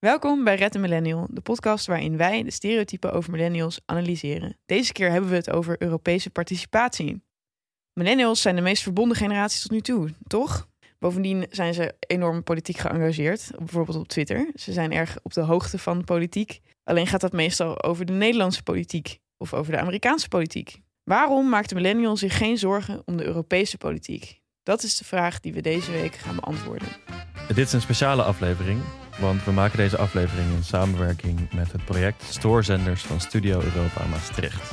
Welkom bij Red Millennial, de podcast waarin wij de stereotypen over millennials analyseren. Deze keer hebben we het over Europese participatie. Millennials zijn de meest verbonden generatie tot nu toe, toch? Bovendien zijn ze enorm politiek geëngageerd, bijvoorbeeld op Twitter. Ze zijn erg op de hoogte van politiek. Alleen gaat dat meestal over de Nederlandse politiek of over de Amerikaanse politiek. Waarom maakt de millennial zich geen zorgen om de Europese politiek? Dat is de vraag die we deze week gaan beantwoorden. Dit is een speciale aflevering, want we maken deze aflevering in samenwerking met het project Stoorzenders van Studio Europa Maastricht.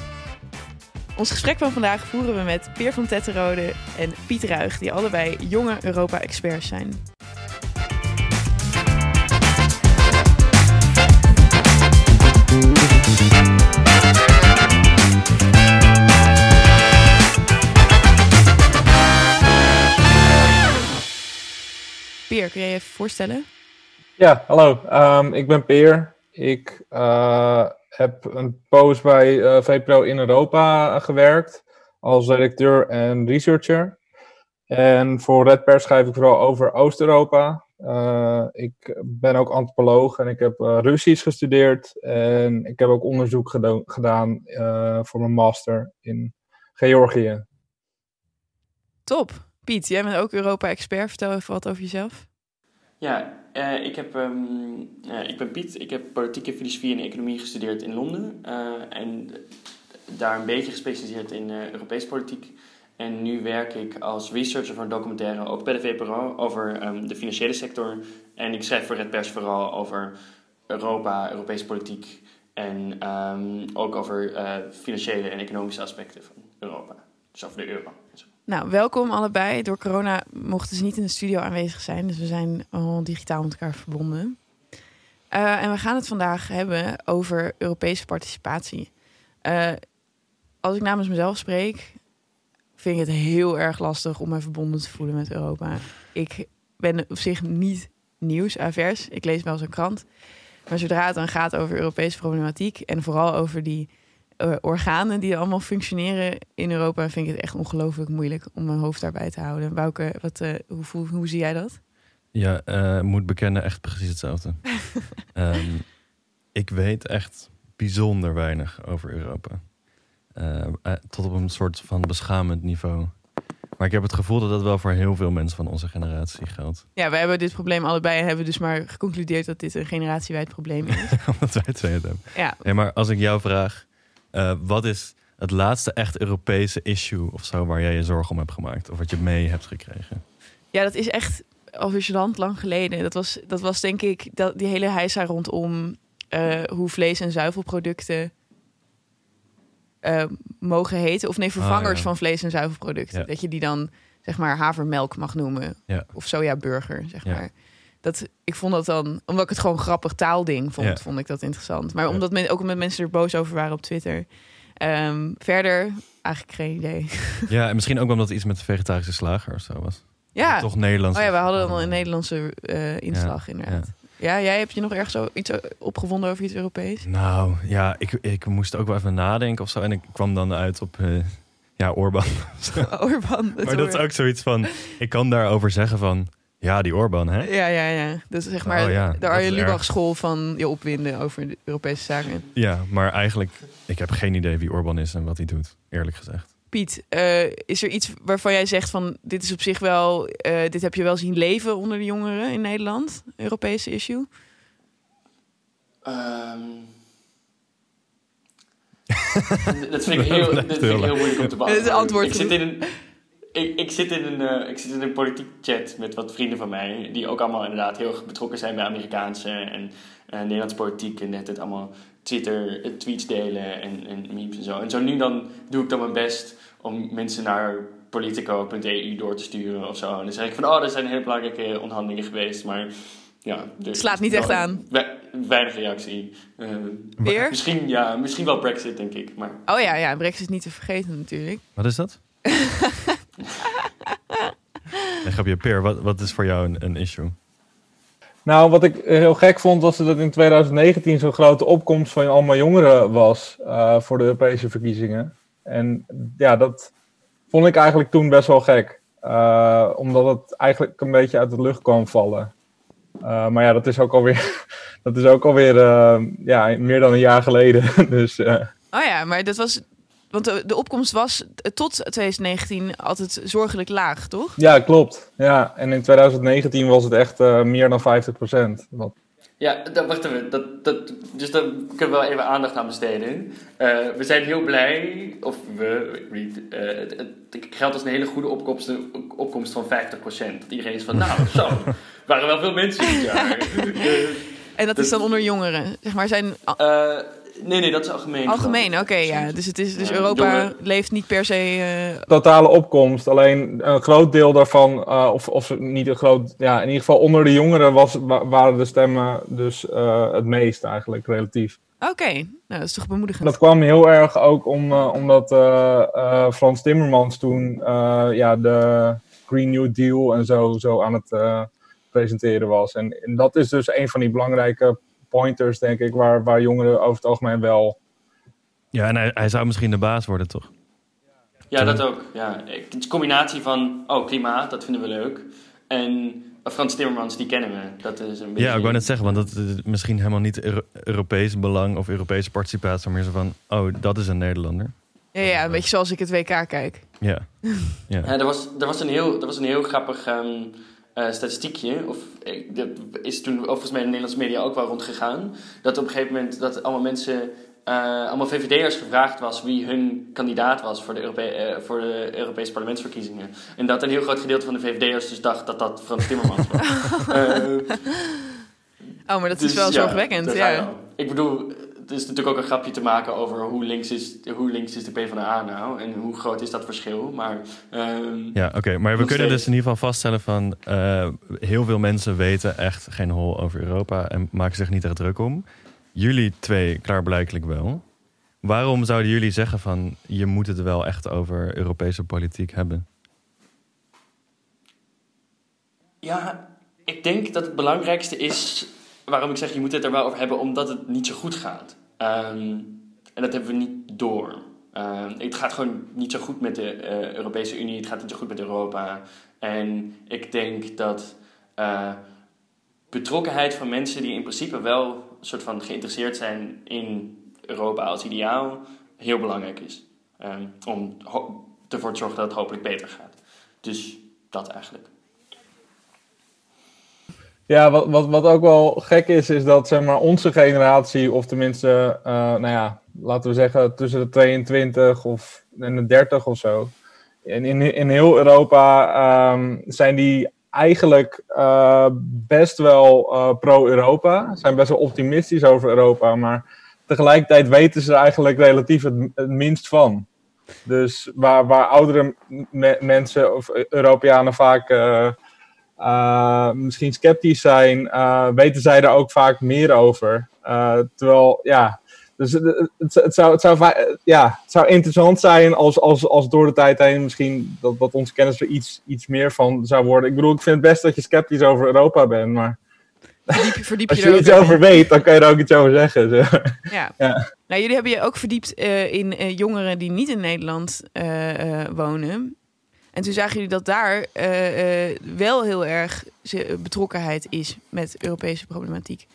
Ons gesprek van vandaag voeren we met Peer van Tetterode en Piet Ruig, die allebei jonge Europa-experts zijn. Peer, kun jij je even voorstellen? Ja, hallo. Ehm, ik ben Peer. Ik uh, heb een post bij uh, VPRO in Europa gewerkt als redacteur en researcher. En voor Red Pers schrijf ik vooral over Oost-Europa. Uh, ik ben ook antropoloog en ik heb Russisch gestudeerd. En ik heb ook onderzoek gedaan voor mijn master in Georgië. Top. Piet, jij bent ook Europa-expert. Vertel even wat over jezelf. Ja, uh, ik, heb, uh, ik ben Piet. Ik heb politieke filosofie en economie gestudeerd in Londen. Uh, en daar een beetje gespecialiseerd in Europese politiek. En nu werk ik als researcher voor documentaire, ook bij de VPRO, over um, de financiële sector. En ik schrijf voor Red Pers vooral over Europa, Europese politiek. En um, ook over financiële en economische aspecten van Europa. Dus over de euro. Nou, welkom allebei. Door corona mochten ze niet in de studio aanwezig zijn, dus we zijn al digitaal met elkaar verbonden. Uh, en we gaan het vandaag hebben over Europese participatie. Uh, als ik namens mezelf spreek, vind ik het heel erg lastig om me verbonden te voelen met Europa. Ik ben op zich niet nieuwsavers. Ik lees wel eens een krant. Maar zodra het dan gaat over Europese problematiek en vooral over die uh, organen die allemaal functioneren in Europa, vind ik het echt ongelooflijk moeilijk om mijn hoofd daarbij te houden. Wouke, wat, uh, hoe, hoe, hoe, zie jij dat? Ja, uh, moet bekennen, echt precies hetzelfde. um, ik weet echt bijzonder weinig over Europa. tot op een soort van beschamend niveau. Maar ik heb het gevoel dat dat wel voor heel veel mensen van onze generatie geldt. Ja, wij hebben dit probleem allebei en hebben dus maar geconcludeerd dat dit een generatiewijd probleem is. Omdat wij twee het hebben. Ja. Nee, maar als ik jou vraag, uh, wat is het laatste echt Europese issue of zo waar jij je zorgen om hebt gemaakt? Of wat je mee hebt gekregen? Ja, dat is echt land lang geleden. Dat was, dat was denk ik dat, die hele heisa rondom uh, hoe vlees- en zuivelproducten uh, mogen heten. Of nee, vervangers ah, ja. van vlees- en zuivelproducten. Ja. Dat je die dan zeg maar havermelk mag noemen. Ja. Of sojaburger, zeg maar. Dat, ik vond dat dan, omdat ik het gewoon grappig taalding vond, vond ik dat interessant. Maar omdat men, ook met mensen er boos over waren op Twitter. Um, verder, eigenlijk geen idee. Ja, en misschien ook omdat het iets met de vegetarische slager of zo was. Ja. Toch Nederlands. Oh ja, we hadden dan een Nederlandse uh, inslag inderdaad. Ja. jij hebt je nog ergens zo iets opgevonden over iets Europees? Nou ja, ik, ik moest ook wel even nadenken of zo. En ik kwam dan uit op, uh, ja, Orban. Orban. Maar dat is ook zoiets van, ik kan daarover zeggen van, ja, die Orban, hè? Ja, ja, ja. Dus zeg maar oh, ja, de Arjen Lubach school van je opwinden over de Europese zaken. Ja, maar eigenlijk, ik heb geen idee wie Orban is en wat hij doet, eerlijk gezegd. Piet, uh, is er iets waarvan jij zegt van dit is op zich wel, uh, dit heb je wel zien leven onder de jongeren in Nederland, Europese issue? Um... dat vind ik heel, dat vind ik heel moeilijk om te beantwoorden. Ik zit in een, ik, ik, zit in een, uh, ik zit in een politiek chat met wat vrienden van mij, die ook allemaal inderdaad heel erg betrokken zijn bij Amerikaanse en uh, Nederlandse politiek en net het allemaal Twitter uh, tweets delen en, en memes en zo. En zo nu dan doe ik dan mijn best om mensen naar politico.eu door te sturen of zo. En dan zeg ik van, oh, er zijn hele belangrijke onderhandelingen geweest, maar ja, dus slaat niet echt aan. weinig reactie. Uh, Weer? Misschien, ja, misschien wel Brexit, denk ik. Maar... Oh ja, ja, Brexit niet te vergeten natuurlijk. Wat is dat? nee, grapje, Peer, wat, wat is voor jou een, een issue? Nou, wat ik heel gek vond, was dat in 2019 zo'n grote opkomst van allemaal jongeren was uh, voor de Europese verkiezingen. En ja, dat vond ik eigenlijk toen best wel gek. Uh, omdat het eigenlijk een beetje uit de lucht kwam vallen. Uh, maar ja, dat is ook alweer, dat is ook alweer uh, ja, meer dan een jaar geleden. dus, uh... Oh ja, maar dat was. Want de, de opkomst was tot 2019 altijd zorgelijk laag, toch? Ja, klopt. Ja, en in 2019 was het echt uh, meer dan 50 procent. Wat... Ja, dat, wacht even. Dat, dat, dus daar kunnen we wel even aandacht aan besteden. Uh, we zijn heel blij, of we, uh, het, het, geldt als een hele goede opkomst, opkomst van 50%. Dat iedereen is van, nou, zo, waren wel veel mensen dit jaar. en dat is dan onder jongeren, zeg maar, zijn... Uh, nee, nee, dat is algemeen. Algemeen, oké, ja. Dus, het is, dus Europa jongeren. leeft niet per se... Totale opkomst, alleen een groot deel daarvan, of, of niet een groot... Ja, in ieder geval onder de jongeren was, waren de stemmen dus het meest eigenlijk, relatief. Oké, nou dat is toch bemoedigend. Dat kwam heel erg ook om, uh, omdat uh, uh, Frans Timmermans toen ja, de Green New Deal en zo, zo aan het presenteren was. En, en, dat is dus een van die belangrijke pointers, denk ik, waar, waar jongeren over het algemeen wel. Ja, en hij, hij zou misschien de baas worden, toch? Ja, dat ook. Ja. De combinatie van, oh, klimaat, dat vinden we leuk. En Frans Timmermans, die kennen we. Dat is een beetje... Ja, ik wou net zeggen, want dat is misschien helemaal niet Euro Europees belang of Europese participatie, maar meer zo van, oh, dat is een Nederlander. Ja, ja, een beetje zoals ik het WK kijk. Ja. ja. ja er, was, er, was een heel, er was een heel grappig um, uh, statistiekje, of dat is toen volgens mij in de Nederlandse media ook wel rondgegaan, dat op een gegeven moment dat allemaal mensen uh, allemaal VVD'ers gevraagd was wie hun kandidaat was voor de, Europe uh, voor de Europese parlementsverkiezingen. En dat een heel groot gedeelte van de VVD'ers dus dacht dat dat Frans Timmermans was. oh, maar dat dus, is wel zorgwekkend. Ja. Ik bedoel, het is natuurlijk ook een grapje te maken over hoe links is, hoe links is de PvdA nou en hoe groot is dat verschil. Maar, ehm, ja, oké. maar we kunnen dus in ieder geval vaststellen van heel veel mensen weten echt geen hol over Europa en maken zich niet echt druk om. Jullie twee klaarblijkelijk wel. Waarom zouden jullie zeggen van je moet het wel echt over Europese politiek hebben? Ja, ik denk dat het belangrijkste is waarom ik zeg je moet het er wel over hebben, omdat het niet zo goed gaat. Um, en dat hebben we niet door. Um, het gaat gewoon niet zo goed met de uh, Europese Unie, het gaat niet zo goed met Europa. En ik denk dat uh, betrokkenheid van mensen die in principe wel soort van geïnteresseerd zijn in Europa als ideaal heel belangrijk is. Um, om ervoor te zorgen dat het hopelijk beter gaat. Dus dat eigenlijk. Ja, wat, wat, wat ook wel gek is, is dat zeg maar, onze generatie, of tenminste, uh, nou ja, laten we zeggen tussen de 22 of en de 30 of zo. In, in, in heel Europa um, zijn die eigenlijk uh, best wel uh, pro-Europa. Zijn best wel optimistisch over Europa, maar tegelijkertijd weten ze er eigenlijk relatief het, minst van. Dus waar, waar oudere me mensen of Europeanen vaak uh, misschien sceptisch zijn, weten zij er ook vaak meer over. terwijl, ja, dus het, het, zou, het, zou, ja, het zou interessant zijn als, als, als door de tijd heen misschien dat, dat onze kennis er iets, iets meer van zou worden. Ik bedoel, ik vind het best dat je sceptisch over Europa bent, maar verdiep, verdiep als je, er iets over weet, dan kan je er ook iets over zeggen. Zo. Ja. ja. Nou, jullie hebben je ook verdiept uh, in uh, jongeren die niet in Nederland uh, wonen. En toen zagen jullie dat daar wel heel erg betrokkenheid is met Europese problematiek.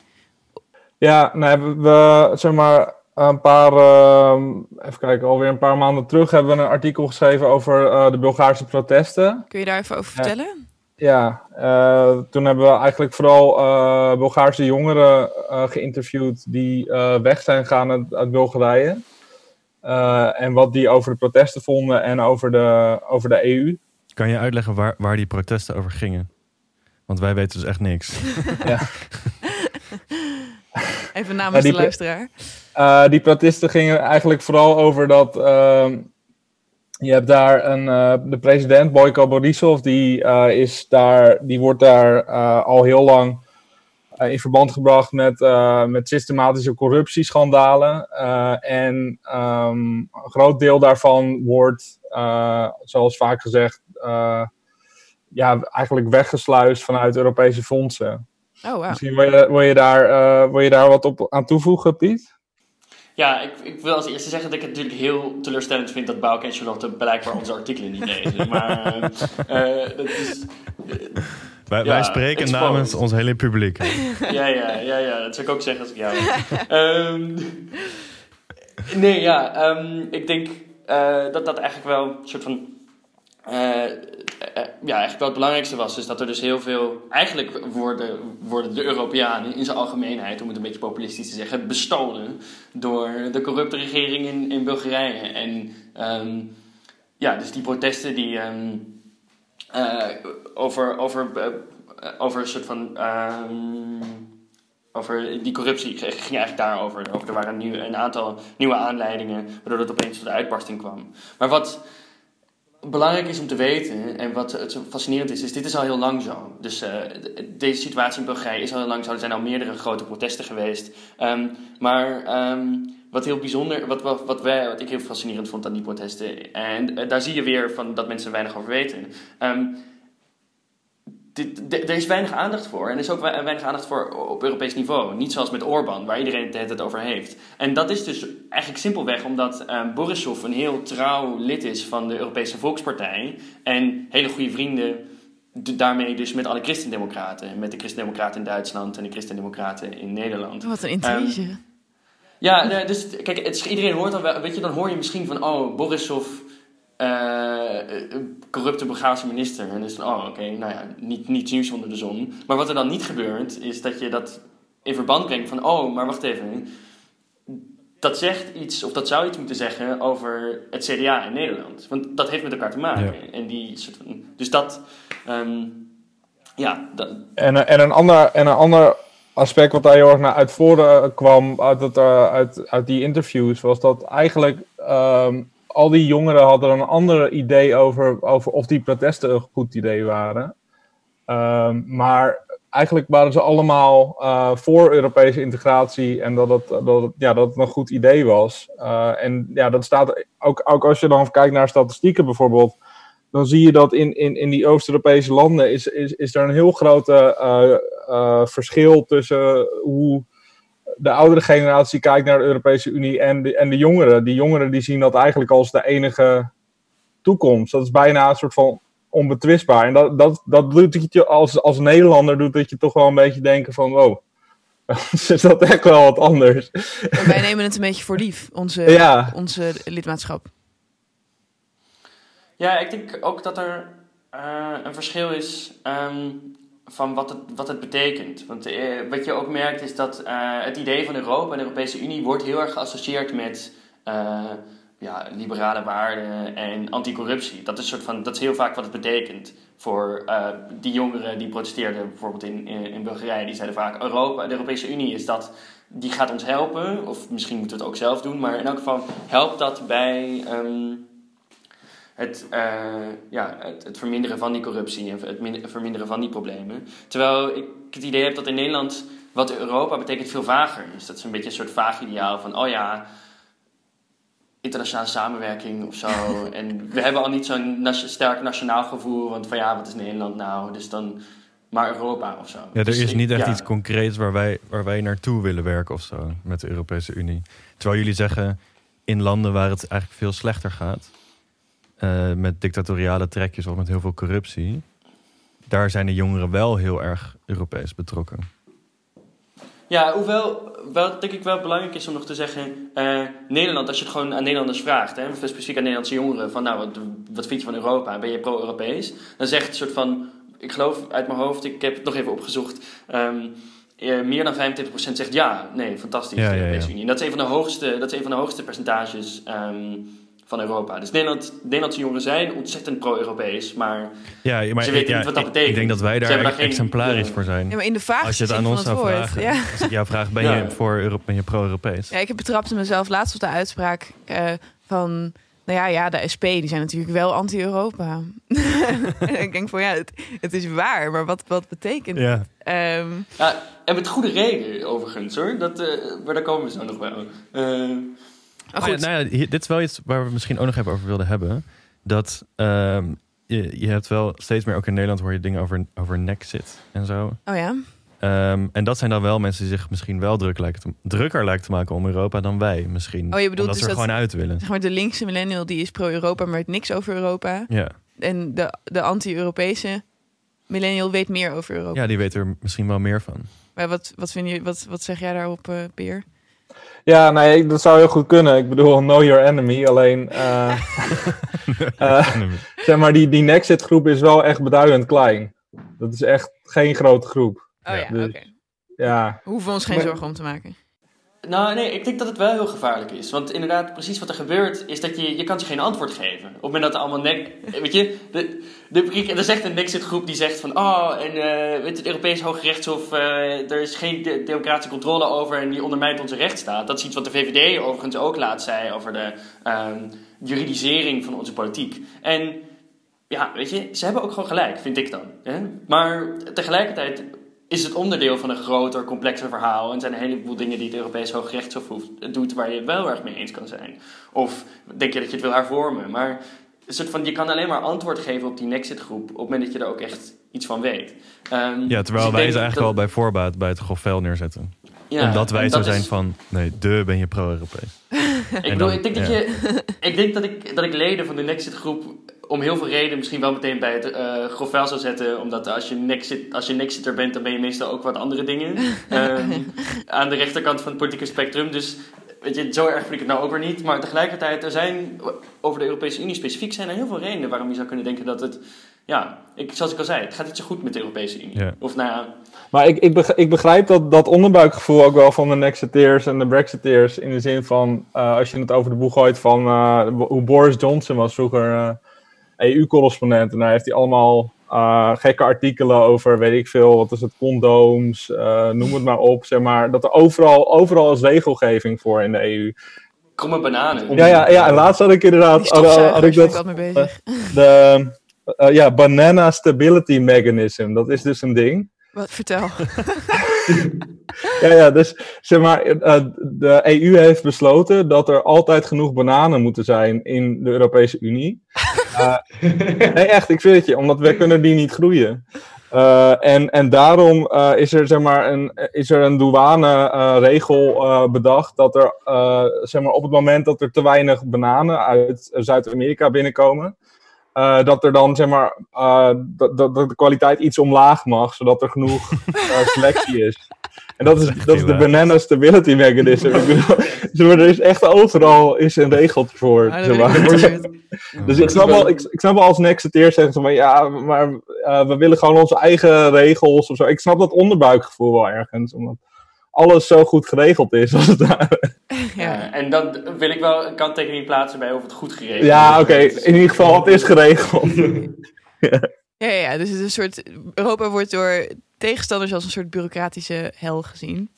Ja, nou hebben we, zeg maar, een paar, uh, even kijken, alweer een paar maanden terug hebben we een artikel geschreven over uh, de Bulgaarse protesten. Kun je daar even over vertellen? Ja, toen hebben we eigenlijk vooral Bulgaarse jongeren geïnterviewd die weg zijn gegaan uit, uit Bulgarije. En wat die over de protesten vonden en over de, over de EU. Kan je uitleggen waar, waar die protesten over gingen? Want wij weten dus echt niks. ja. Even namens de luisteraar. Uh, die protesten gingen eigenlijk vooral over dat. Uh, je hebt daar een, uh, de president, Boyko Borisov, die, uh, is daar, die wordt daar al heel lang in verband gebracht met, met systematische corruptieschandalen. en um, een groot deel daarvan wordt, zoals vaak gezegd, ja, eigenlijk weggesluist vanuit Europese fondsen. Oh, wow. Misschien wil je, wil, je daar, uh, wil je daar wat op aan toevoegen, Piet? Ja, ik, ik wil als eerste zeggen dat ik het natuurlijk heel teleurstellend vind dat Bouke en Charlotte blijkbaar onze artikelen niet lezen. Maar uh, dat is... Wij, spreken namens ons hele publiek. ja, ja, ja, ja, dat zou ik ook zeggen als ik jou. Ehm, nee, ja, ehm, ik denk eh, dat dat eigenlijk wel een soort van. eh, eh, ja, eigenlijk wel het belangrijkste was. Dus dat er dus heel veel. Eigenlijk worden, worden de Europeanen in zijn algemeenheid, om het een beetje populistisch te zeggen, bestolen door de corrupte regering in, in Bulgarije. En ehm, ja, dus die protesten die. Eh, over, over, eh, over een soort van. ehm, over die corruptie ging eigenlijk daarover. Over, er waren nu een aantal nieuwe aanleidingen waardoor het opeens tot de uitbarsting kwam. Maar wat belangrijk is om te weten en wat het fascinerend is, is dit is al heel lang zo. Dus eh, de- deze situatie in Bulgarije is al heel lang zo. Er zijn al meerdere grote protesten geweest. Ehm, maar ehm, wat heel bijzonder, wat, wat, wat, wij, wat ik heel fascinerend vond aan die protesten, en eh, daar zie je weer van dat mensen weinig over weten. Ehm, dit, er is weinig aandacht voor. En er is ook wei- weinig aandacht voor op Europees niveau. Niet zoals met Orbán, waar iedereen het over heeft. En dat is dus eigenlijk simpelweg omdat ehm Borisov een heel trouw lid is van de Europese Volkspartij. En hele goede vrienden daarmee dus met alle christendemocraten. Met de christendemocraten in Duitsland en de christendemocraten in Nederland. Wat een intrige. Ja, dus kijk, het iedereen hoort dan wel, weet je, dan hoor je misschien van, oh, Borisov, eh, eh, corrupte Bulgaarse minister. En dus van, oh, oké, nou ja, niet, niets nieuws onder de zon. Maar wat er dan niet gebeurt, is dat je dat in verband brengt van, oh, maar wacht even. Dat zegt iets, of dat zou iets moeten zeggen over het CDA in Nederland. Want dat heeft met elkaar te maken. Ja. En die soort van, dus dat, ehm, ja, dat, En, eh, en, een ander, en een ander aspect wat daar heel erg naar uit voren kwam uit, het, eh, uit, uit die interviews, was dat eigenlijk ehm, al die jongeren hadden een ander idee over, over of die protesten een goed idee waren. Ehm, maar eigenlijk waren ze allemaal eh, voor Europese integratie en dat het, dat, ja, dat een goed idee was. Eh, en ja, dat staat ook, ook als je dan kijkt naar statistieken bijvoorbeeld dan zie je dat in, in, in die Oost-Europese landen is, is, is er een heel grote eh, eh, verschil tussen hoe de oudere generatie kijkt naar de Europese Unie en de, en de jongeren. Die jongeren die zien dat eigenlijk als de enige toekomst. Dat is bijna een soort van onbetwistbaar. En dat, dat, dat doet je als, als Nederlander doet het je toch wel een beetje denken van wow. is dat echt wel wat anders? En wij nemen het een beetje voor lief, onze, Ja. onze lidmaatschap. Ja, ik denk ook dat er eh, een verschil is ehm, van wat het, wat het betekent. Want eh, wat je ook merkt is dat eh, het idee van Europa en de Europese Unie wordt heel erg geassocieerd met ja, liberale waarden en anticorruptie. Dat is, soort van, dat is heel vaak wat het betekent voor die jongeren die protesteerden, bijvoorbeeld in, in, in Bulgarije. Die zeiden vaak, Europa, de Europese Unie is dat, die gaat ons helpen. Of misschien moeten we het ook zelf doen. Maar in elk geval helpt dat bij... ehm, het, eh, ja, het, het verminderen van die corruptie en het min- verminderen van die problemen. Terwijl ik het idee heb dat in Nederland wat Europa betekent veel vager is. Dat is een beetje een soort vaag ideaal van, oh ja, internationale samenwerking of zo. en we hebben al niet zo'n sterk nationaal gevoel, want van ja, wat is Nederland nou? Dus dan maar Europa of zo. Ja, er Dus is ik- niet echt ja. iets concreets waar wij, waar wij naartoe willen werken of zo met de Europese Unie. Terwijl jullie zeggen in landen waar het eigenlijk veel slechter gaat, eh, met dictatoriale trekjes of met heel veel corruptie, daar zijn de jongeren wel heel erg Europees betrokken. Ja, hoewel wel, denk ik wel belangrijk is om nog te zeggen... eh, Nederland, als je het gewoon aan Nederlanders vraagt... Hè, specifiek aan Nederlandse jongeren... van nou, wat, wat vind je van Europa? Ben je pro-Europees? Dan zegt het soort van... Ik geloof uit mijn hoofd, ik heb het nog even opgezocht... ehm, eh, meer dan 25% zegt ja, nee, fantastisch, Ja, de Europese ja. Unie. En dat is een van de hoogste, dat is een van de hoogste percentages ehm, van Europa. Dus Nederland, Nederlandse jongeren zijn ontzettend pro-Europees... maar Ja, maar Ze ik- weten ja, niet wat dat ik- betekent. Ik denk dat wij daar exemplarisch voor zijn. Ja, maar in de vaagste Als je het aan ons zou woord. vragen, Ja. als ik jou vraag, ben Ja. je, voor Euro, ben je pro-Europees? Ja, ik heb betrapte mezelf laatst op de uitspraak eh, van... Nou ja, ja, de SP, die zijn natuurlijk wel anti-Europa. ik denk van, ja, het, het is waar, maar wat, wat betekent het? Ja, Ehm, Ja, en met goede reden overigens hoor. Dat, eh, maar daar komen we zo nog wel. Eh, maar Oh ja, goed, nou ja, dit is wel iets waar we misschien ook nog even over wilden hebben. Dat ehm, je, je hebt wel steeds meer, ook in Nederland hoor je dingen over, over Nexit en zo. oh ja, Ehm, en dat zijn dan wel mensen die zich misschien wel druk lijken te, drukker lijken te maken om Europa dan wij misschien. Oh, je bedoelt Omdat dus ze er dat- gewoon uit willen. zeg maar de linkse millennial die is pro-Europa, maar weet niks over Europa. Ja, En de, de anti-Europese millennial weet meer over Europa. Ja, die weet er misschien wel meer van. Maar wat, wat, vind je, wat, wat zeg jij daarop, eh Peer? Ja, nee, dat zou heel goed kunnen. Ik bedoel, know your enemy. Alleen, eh, eh, zeg maar, die, die Nexit groep is wel echt beduidend klein. Dat is echt geen grote groep. Oh ja, dus- oké. Ja, We hoeven ons geen zorgen om te maken. Nou, nee, ik denk dat het wel heel gevaarlijk is. Want inderdaad, precies wat er gebeurt, is dat je, je kan ze geen antwoord geven. Op het moment dat er allemaal nek... Weet je, de, de, er echt een Nexit-groep die zegt van... Oh, en eh, het Europees Hoge Rechtshof, eh, er is geen de- democratische controle over... en die ondermijnt onze rechtsstaat. Dat is iets wat de VVD overigens ook laat zei... over de ehm, juridisering van onze politiek. En ja, weet je, ze hebben ook gewoon gelijk, vind ik dan. Hè? Maar tegelijkertijd is het onderdeel van een groter, complexer verhaal. En zijn er een heleboel dingen die het Europees Hooggerechtshof hoeft- doet waar je het wel erg mee eens kan zijn. Of denk je dat je het wil hervormen. Maar een soort van, je kan alleen maar antwoord geven op die Nexit-groep op het moment dat je er ook echt iets van weet. Ehm, Ja, dus terwijl wij ze eigenlijk dat- al bij voorbaat bij het grofvel neerzetten. ja, Omdat wij zo zijn is- van, nee, de ben je pro-Europees. Ik bedoel, dan- ik denk dat je. Ik denk dat ik, dat ik leden van de Nexit groep om heel veel redenen misschien wel meteen bij het eh grofvel zou zetten. Omdat als je, Nexit, als je Nexiter bent, dan ben je meestal ook wat andere dingen. Ehm, aan de rechterkant van het politieke spectrum. Dus weet je, zo erg vind ik het nou ook weer niet. Maar tegelijkertijd, er zijn over de Europese Unie specifiek zijn er heel veel redenen waarom je zou kunnen denken dat het. Ja, ik, zoals ik al zei, het gaat niet zo goed met de Europese Unie. Ja. Of nou ja, maar ik, ik, beg- ik begrijp dat, dat onderbuikgevoel ook wel van de Nexiteers en de Brexiteers. In de zin van, eh, als je het over de boeg gooit van eh, hoe Boris Johnson was vroeger eh, EU-correspondent. En daar heeft hij allemaal eh, gekke artikelen over, weet ik veel, wat is het, condooms, eh, noem het maar op. Zeg maar, dat er overal, overal is regelgeving voor in de EU. kromme bananen. Ja, ja, ja, en laatst had ik inderdaad Die had, ik dat, wat mee bezig. de eh, ja, Banana Stability Mechanism. Dat is dus een ding. Wat, vertel. Ja, ja, dus zeg maar, eh, de EU heeft besloten dat er altijd genoeg bananen moeten zijn in de Europese Unie. Eh, nee, echt, ik zweer het je, omdat we kunnen die niet groeien. Eh, en, en daarom is er, zeg maar, een, is er een douaneregel eh bedacht dat er, zeg maar, op het moment dat er te weinig bananen uit Zuid-Amerika binnenkomen, eh, dat er dan, zeg maar, eh, dat, de kwaliteit iets omlaag mag, zodat er genoeg eh, selectie is. En dat is, Dat is echt dat is de banana stability mechanism. Er is echt overal is een regeltje voor. Ah, zeg maar. Dus ik snap wel, ik, ik snap wel als Nexiteer zeggen ze van ja, maar eh, we willen gewoon onze eigen regels of zo. Ik snap dat onderbuikgevoel wel ergens, omdat alles zo goed geregeld is als het ware. Ja. Ja, en dan wil ik wel een kanttekening plaatsen bij of het goed geregeld Ja, is. oké, in ieder geval, het is geregeld. Ja, ja, ja, dus het is een soort. Europa wordt door tegenstanders als een soort bureaucratische hel gezien.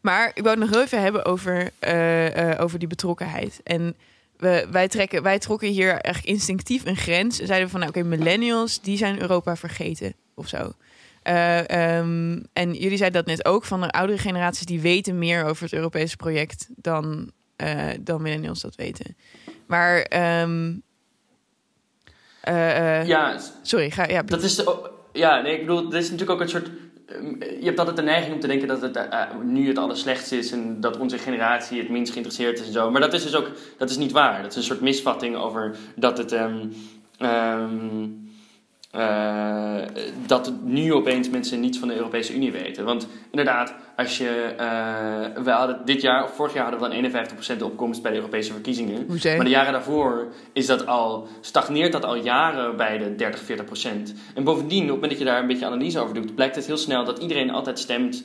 Maar ik wou het nog heel even hebben over, eh, eh, over die betrokkenheid. En we, wij, trekken, wij trokken hier eigenlijk instinctief een grens. En zeiden van, nou, oké, millennials, die zijn Europa vergeten of zo. Eh, ehm, en jullie zeiden dat net ook, van de oudere generaties die weten meer over het Europese project dan, eh, dan millennials dat weten. Maar, ehm, eh, Ja, sorry, ga, ja, dat is... de- ja, nee, ik bedoel, er is natuurlijk ook een soort... ehm, Je hebt altijd de neiging om te denken dat het nu het allerslechtste is... en dat onze generatie het minst geïnteresseerd is en zo. Maar dat is dus ook... Dat is niet waar. Dat is een soort misvatting over dat het... ehm, eh, dat nu opeens mensen niets van de Europese Unie weten. Want inderdaad, als je. eh, we hadden dit jaar, of vorig jaar hadden we dan 51% opkomst bij de Europese verkiezingen. Maar de jaren daarvoor is dat al, stagneert dat al jaren bij de 30, 40 procent. En bovendien, op het moment dat je daar een beetje analyse over doet, blijkt het heel snel dat iedereen altijd stemt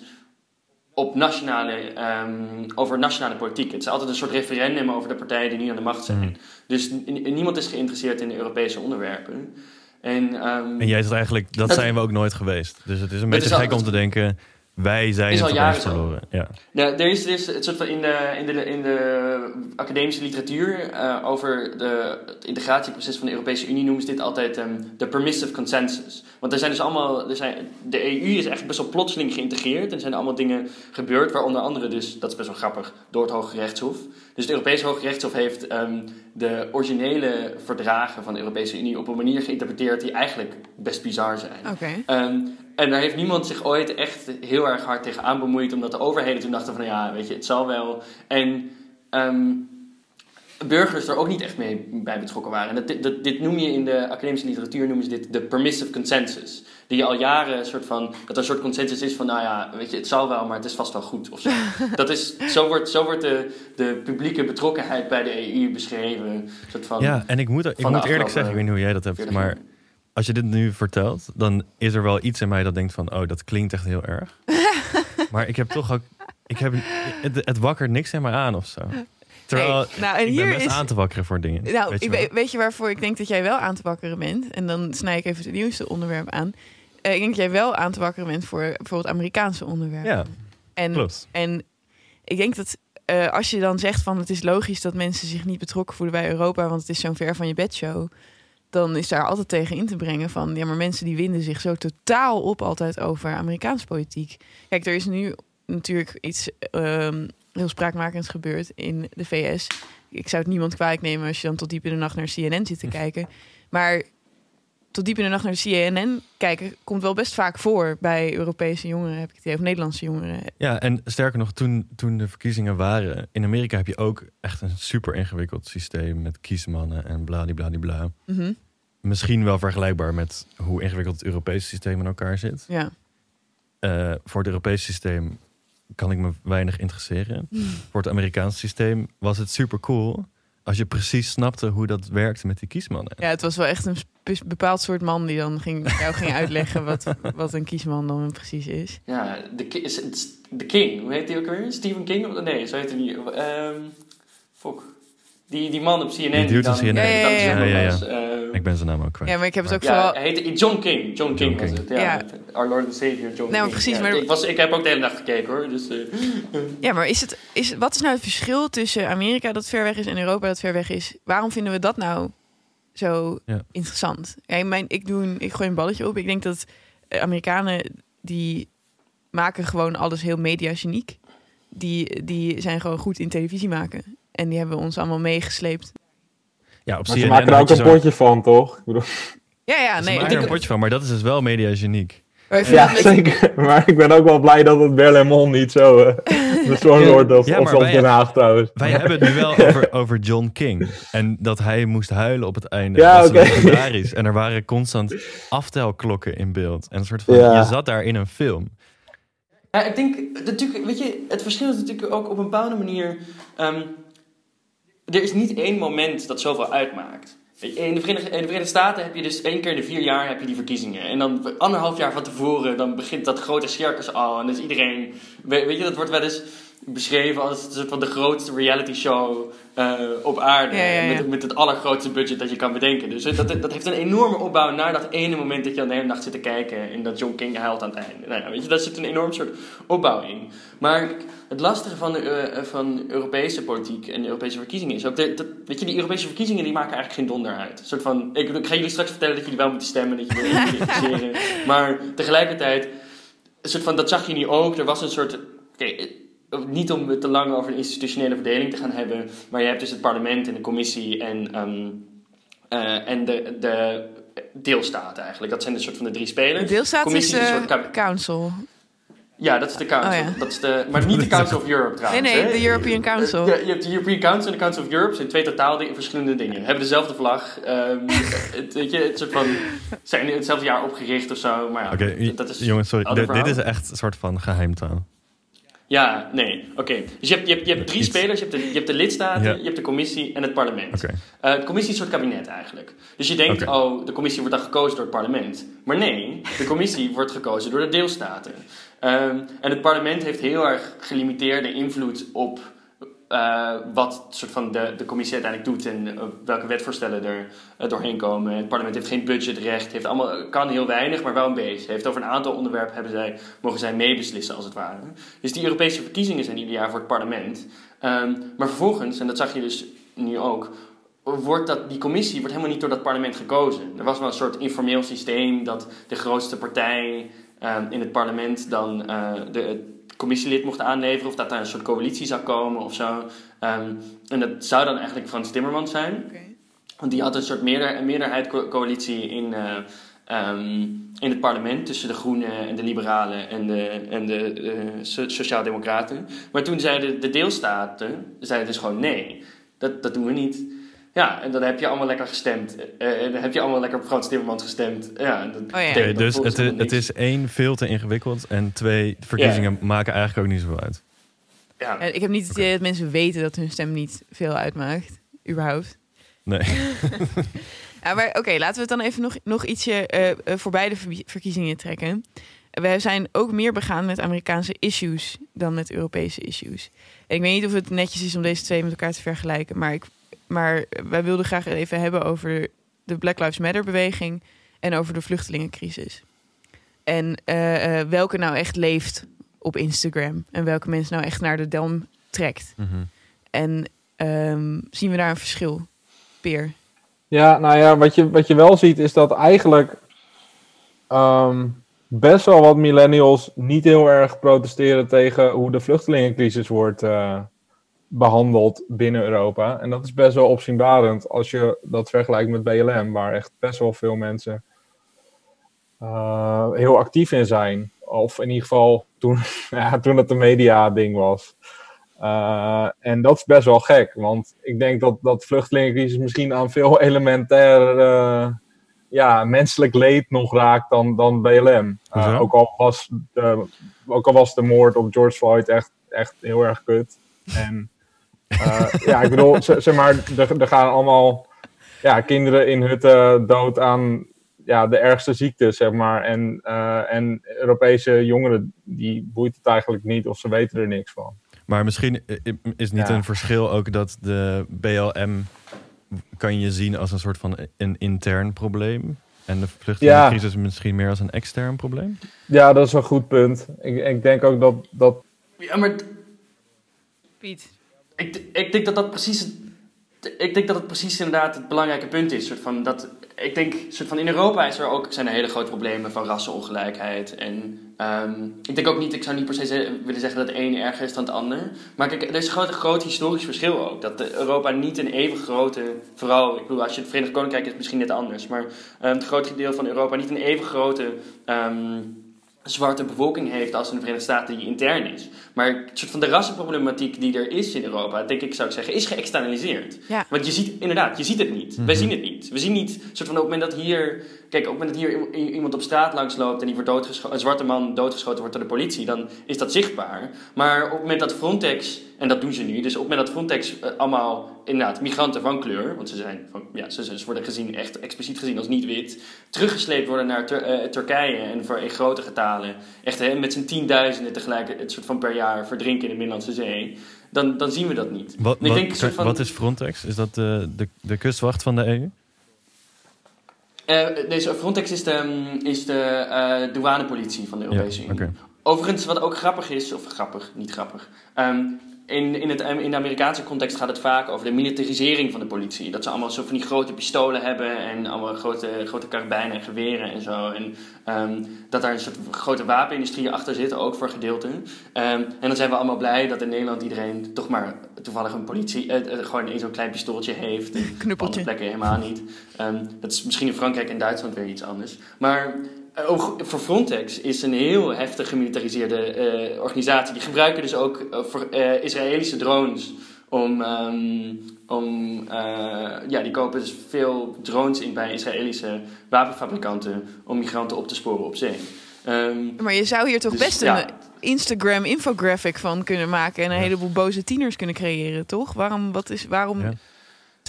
op nationale, ehm, over nationale politiek. Het is altijd een soort referendum over de partijen die nu aan de macht zijn. Hmm. Dus niemand is geïnteresseerd in de Europese onderwerpen. En, ehm, En jij zegt eigenlijk, dat zijn we ook nooit geweest. Dus het is een beetje is gek om te denken, wij zijn is het al jaren zo. verloren. Ja. Ja, er is, er is het soort van in de, in de, in de academische literatuur eh, over de, het integratieproces van de Europese Unie noemen ze dit altijd ehm, de permissive consensus. Want er zijn dus allemaal, er zijn, de EU is eigenlijk best wel plotseling geïntegreerd en er zijn allemaal dingen gebeurd, waaronder andere dus, dat is best wel grappig, door het Hoge Rechtshof. Dus het Europese Hoge Rechtshof heeft ehm, de originele verdragen van de Europese Unie op een manier geïnterpreteerd die eigenlijk best bizar zijn. Oké. Ehm, en daar heeft niemand zich ooit echt heel erg hard tegen aan bemoeid, omdat de overheden toen dachten van ja, weet je, het zal wel. En ehm, burgers er ook niet echt mee bij betrokken waren. En dat, dat, dit noem je in de academische literatuur noemen ze dit de permissive consensus. Die je al jaren een soort van, dat er een soort consensus is van, nou ja, weet je, het zal wel, maar het is vast wel goed of zo. dat is, zo wordt, zo wordt de, de publieke betrokkenheid bij de EU beschreven. Soort van, ja, en ik moet, ik moet eerlijk zeggen, ik weet niet hoe jij dat hebt, maar als je dit nu vertelt, dan is er wel iets in mij dat denkt van, oh, dat klinkt echt heel erg. maar ik heb toch ook, ik heb, het, het wakkert niks in mij aan of zo. Terwijl nou, en ik hier ben best is, aan te wakkeren voor dingen. Nou, weet je, weet je waarvoor ik denk dat jij wel aan te wakkeren bent? En dan snij ik even het nieuwste onderwerp aan. Uh, ik denk dat jij wel aan te wakkeren bent voor bijvoorbeeld Amerikaanse onderwerpen. Ja, en, klopt. En ik denk dat uh, als je dan zegt van het is logisch dat mensen zich niet betrokken voelen bij Europa, want het is zo'n ver van je bedshow dan is daar altijd tegen in te brengen van ja, maar mensen die winden zich zo totaal op altijd over Amerikaanse politiek. Kijk, er is nu natuurlijk iets um, heel spraakmakends gebeurd in de VS. Ik zou het niemand kwalijk nemen als je dan tot diep in de nacht naar CNN zit te kijken. Maar tot diep in de nacht naar de CNN kijken komt wel best vaak voor bij Europese jongeren, heb ik het idee, of Nederlandse jongeren. Ja, en sterker nog, toen, toen de verkiezingen waren, in Amerika heb je ook echt een super ingewikkeld systeem met kiesmannen en bladibladibla. Mm Misschien wel vergelijkbaar met hoe ingewikkeld het Europese systeem in elkaar zit. Ja. Uh, voor het Europese systeem kan ik me weinig interesseren. Voor het Amerikaanse systeem was het super cool als je precies snapte hoe dat werkte met die kiesmannen. Ja, het was wel echt een bepaald soort man die dan ging, jou ging uitleggen wat, wat een kiesman dan precies is. Ja, de, de King, hoe heet die ook weer? Stephen King? Nee, zo heet hij niet. Um, fuck. Die, die man op CNN. Die dude dan, CNN. Ja, ja, ja. ja, ja. Uh, ik ben zijn naam ook kwijt. Ja, maar ik heb het ook ja, vooral... Hij heette John King. John King, John King. was het. Ja, ja. Our Lord and Savior, John nou, King. Precies, maar... ik, was, ik heb ook de hele dag gekeken hoor. Dus, uh, ja, maar is het, is, wat is nou het verschil tussen Amerika dat ver weg is en Europa dat ver weg is? Waarom vinden we dat nou zo interessant? Ja, mijn, ik, doe een, ik gooi een balletje op. Ik denk dat Amerikanen die maken gewoon alles heel mediageniek. Die, die zijn gewoon goed in televisie maken. En die hebben ons allemaal meegesleept. Ja, op maar CNN ze maken er ook een potje van, toch? Ik bedoel... Ja, ja, nee. Ze maken er een potje van, maar dat is dus wel mediageniek. Ja, zeker. Maar ik ben ook wel blij dat het Berlaymont niet zo uh, bezorgd wordt of, ja, of op Den Haag trouwens. Wij hebben het nu wel over, over John King. En dat hij moest huilen op het einde. Ja, oké. Okay. En er waren constant aftelklokken in beeld. En een soort van, ja. je zat daar in een film. Ja, ik denk, natuurlijk, weet je, het verschil is natuurlijk ook op een bepaalde manier... Um, er is niet één moment dat zoveel uitmaakt. In de, Verenigde, in de Verenigde Staten heb je dus één keer in de vier jaar heb je die verkiezingen. En dan anderhalf jaar van tevoren dan begint dat grote circus al. En dus iedereen, weet je, dat wordt wel eens beschreven als een soort van de grootste reality show uh, op aarde. Met, met, het allergrootste budget dat je kan bedenken. Dus dat, dat heeft een enorme opbouw naar dat ene moment dat je aan de hele nacht zit te kijken. En dat John King huilt aan het einde. Nou ja, weet je, daar zit een enorm soort opbauw in. Maar het lastige van, de, uh, van Europese politiek en de Europese verkiezingen is ook... De, dat, weet je, die Europese verkiezingen die maken eigenlijk geen donder uit. Een soort van, ik, ik ga jullie straks vertellen dat jullie wel moeten stemmen. Dat je wil identificeren. maar tegelijkertijd... Een soort van, dat zag je nu ook. Er was een soort... Okay, niet om te lang over een institutionele verdeling te gaan hebben, maar je hebt dus het parlement en de commissie en, um, uh, en de, de deelstaten eigenlijk. Dat zijn de soort van de drie spelers. De deelstaat is de soort council. Ja, dat is de Council. Oh, ja. dat is de, maar niet de Council of Europe trouwens. Nee, nee, de European Council. Ja, je hebt de European Council en de Council of Europe. zijn twee totaal verschillende dingen. Hebben dezelfde vlag. Um, het, weet je, het soort van, zijn hetzelfde jaar opgericht of zo. Maar ja, okay, dat is jongens, sorry. dit is echt een soort van geheimtaal. Ja, nee. Oké. Dus je hebt, je hebt, je hebt drie spelers. Je hebt, de, je hebt de lidstaten, je hebt de commissie en het parlement. Okay. Uh, de commissie is een soort kabinet eigenlijk. Dus je denkt, oh, de commissie wordt dan gekozen door het parlement. Maar nee, de commissie wordt gekozen door de deelstaten. Um, en het parlement heeft heel erg gelimiteerde invloed op uh, wat soort van de, de commissie uiteindelijk doet en uh, welke wetvoorstellen er uh, doorheen komen. Het parlement heeft geen budgetrecht, heeft allemaal, kan heel weinig, maar wel een beetje. Heeft over een aantal onderwerpen hebben zij, mogen zij meebeslissen als het ware. Dus die Europese verkiezingen zijn ieder jaar voor het parlement. Um, maar vervolgens, en dat zag je dus nu ook, wordt dat, die commissie wordt helemaal niet door dat parlement gekozen. Er was wel een soort informeel systeem dat de grootste partij in het parlement dan de commissielid mocht aanleveren of dat daar een soort coalitie zou komen of zo. Um, en dat zou dan eigenlijk Frans Timmermans zijn. Okay. Want die had een soort meerder, meerderheid coalitie in, uh, um, in het parlement tussen de Groenen en de Liberalen en de, en de uh, Sociaaldemocraten. Maar toen zeiden de deelstaten zeiden dus gewoon nee. Dat, dat doen we niet. Ja, en dan heb je allemaal lekker gestemd. Uh, en dan heb je allemaal lekker op Frans Timmermans gestemd. Ja, dat Oh ja. Oké, dus het, is- het is één, veel te ingewikkeld. En twee, verkiezingen maken eigenlijk ook niet zoveel uit. Ja. En ik heb niet het idee dat mensen weten dat hun stem niet veel uitmaakt. Überhaupt. Nee. Ja, maar oké, laten we het dan even nog, nog ietsje eh, eh, voorbij de ver- verkiezingen trekken. We zijn ook meer begaan met Amerikaanse issues dan met Europese issues. En ik weet niet of het netjes is om deze twee met elkaar te vergelijken, maar, ik, maar wij wilden graag even hebben over de Black Lives Matter beweging en over de vluchtelingencrisis. En eh, eh, welke nou echt leeft op Instagram en welke mensen nou echt naar de Delm trekt. Mhm. En ehm, zien we daar een verschil, Peer? Ja, nou ja, wat je, wat je wel ziet is dat eigenlijk ehm, best wel wat millennials niet heel erg protesteren tegen hoe de vluchtelingencrisis wordt eh, behandeld binnen Europa. En dat is best wel opzienbarend als je dat vergelijkt met BLM, waar echt best wel veel mensen eh, heel actief in zijn. Of in ieder geval toen, ja, toen het een media-ding was. Uh, en dat is best wel gek, want ik denk dat, dat vluchtelingencrisis misschien aan veel elementair uh, ja, menselijk leed nog raakt dan, dan BLM. Uh, ook, al was de, ook al was de moord op George Floyd echt, echt heel erg kut. En ja, ik bedoel, zeg maar, er, er gaan allemaal ja, kinderen in hutten dood aan ja, de ergste ziektes, zeg maar. En, en Europese jongeren, die boeit het eigenlijk niet of ze weten er niks van. Maar misschien is niet ja. een verschil ook dat de BLM kan je zien als een soort van een intern probleem. En de vluchtelingencrisis ja. misschien meer als een extern probleem? Ja, dat is een goed punt. Ik, ik denk ook dat, dat... Ja, maar... Piet. Ik, ik denk dat dat precies... Ik denk dat het precies inderdaad het belangrijke punt is. Soort van dat, ik denk, soort van in Europa is er ook, zijn er hele grote problemen van rassenongelijkheid. En um, ik denk ook niet, ik zou niet per se willen zeggen dat het een erger is dan het ander. Maar kijk, er is een groot, groot historisch verschil ook. Dat Europa niet een even grote, vooral, ik bedoel, als je het Verenigd Koninkrijk is, misschien net anders. Maar um, het grootste deel van Europa niet een even grote. Um, zwarte bevolking heeft als in de Verenigde Staten die intern is. Maar het soort van de rassenproblematiek die er is in Europa, denk ik, zou ik zeggen, is geëxternaliseerd. Ja. Want je ziet, inderdaad, je ziet het niet. Mhm. Wij zien het niet. We zien niet, soort van op het moment dat hier, kijk, op het moment dat hier iemand op straat langs loopt en die wordt doodgeschoten, een zwarte man doodgeschoten wordt door de politie, dan is dat zichtbaar. Maar op het moment dat Frontex, en dat doen ze nu, dus op het moment dat Frontex uh, allemaal, inderdaad, migranten van kleur, want ze zijn, van, ja, ze, ze worden gezien, echt expliciet gezien als niet wit, teruggesleept worden naar Tur uh, Turkije en voor in grote getalen, echt hè, met z'n tienduizenden tegelijk, het soort van per jaar verdrinken in de Middellandse Zee, dan, dan zien we dat niet. Wat, wat, denk, soort van, wat is Frontex? Is dat de, de, de kustwacht van de EU? Uh, deze Frontex is de, is de uh, douanepolitie van de Europese ja, Unie. okay. Overigens, wat ook grappig is, of grappig, niet grappig. Um, in, in, het, in de Amerikaanse context gaat het vaak over de militarisering van de politie. Dat ze allemaal zo van die grote pistolen hebben en allemaal grote, grote karabijnen en geweren en zo. En um, dat daar een soort grote wapenindustrie achter zit, ook voor gedeelten. Um, en dan zijn we allemaal blij dat in Nederland iedereen toch maar toevallig een politie, uh, uh, gewoon zo'n klein pistooltje heeft. Knuppeltje. Op andere plekken helemaal niet. Um, dat is misschien in Frankrijk en Duitsland weer iets anders. Maar ook voor Frontex is een heel heftig gemilitariseerde uh, organisatie. Die gebruiken dus ook uh, voor uh, Israëlische drones om. Um, om ja, die kopen dus veel drones in bij Israëlische wapenfabrikanten om migranten op te sporen op zee. Um, maar je zou hier toch dus, best ja. een Instagram infographic van kunnen maken en een Ja. heleboel boze tieners kunnen creëren, toch? Waarom? Wat is? Waarom? Ja.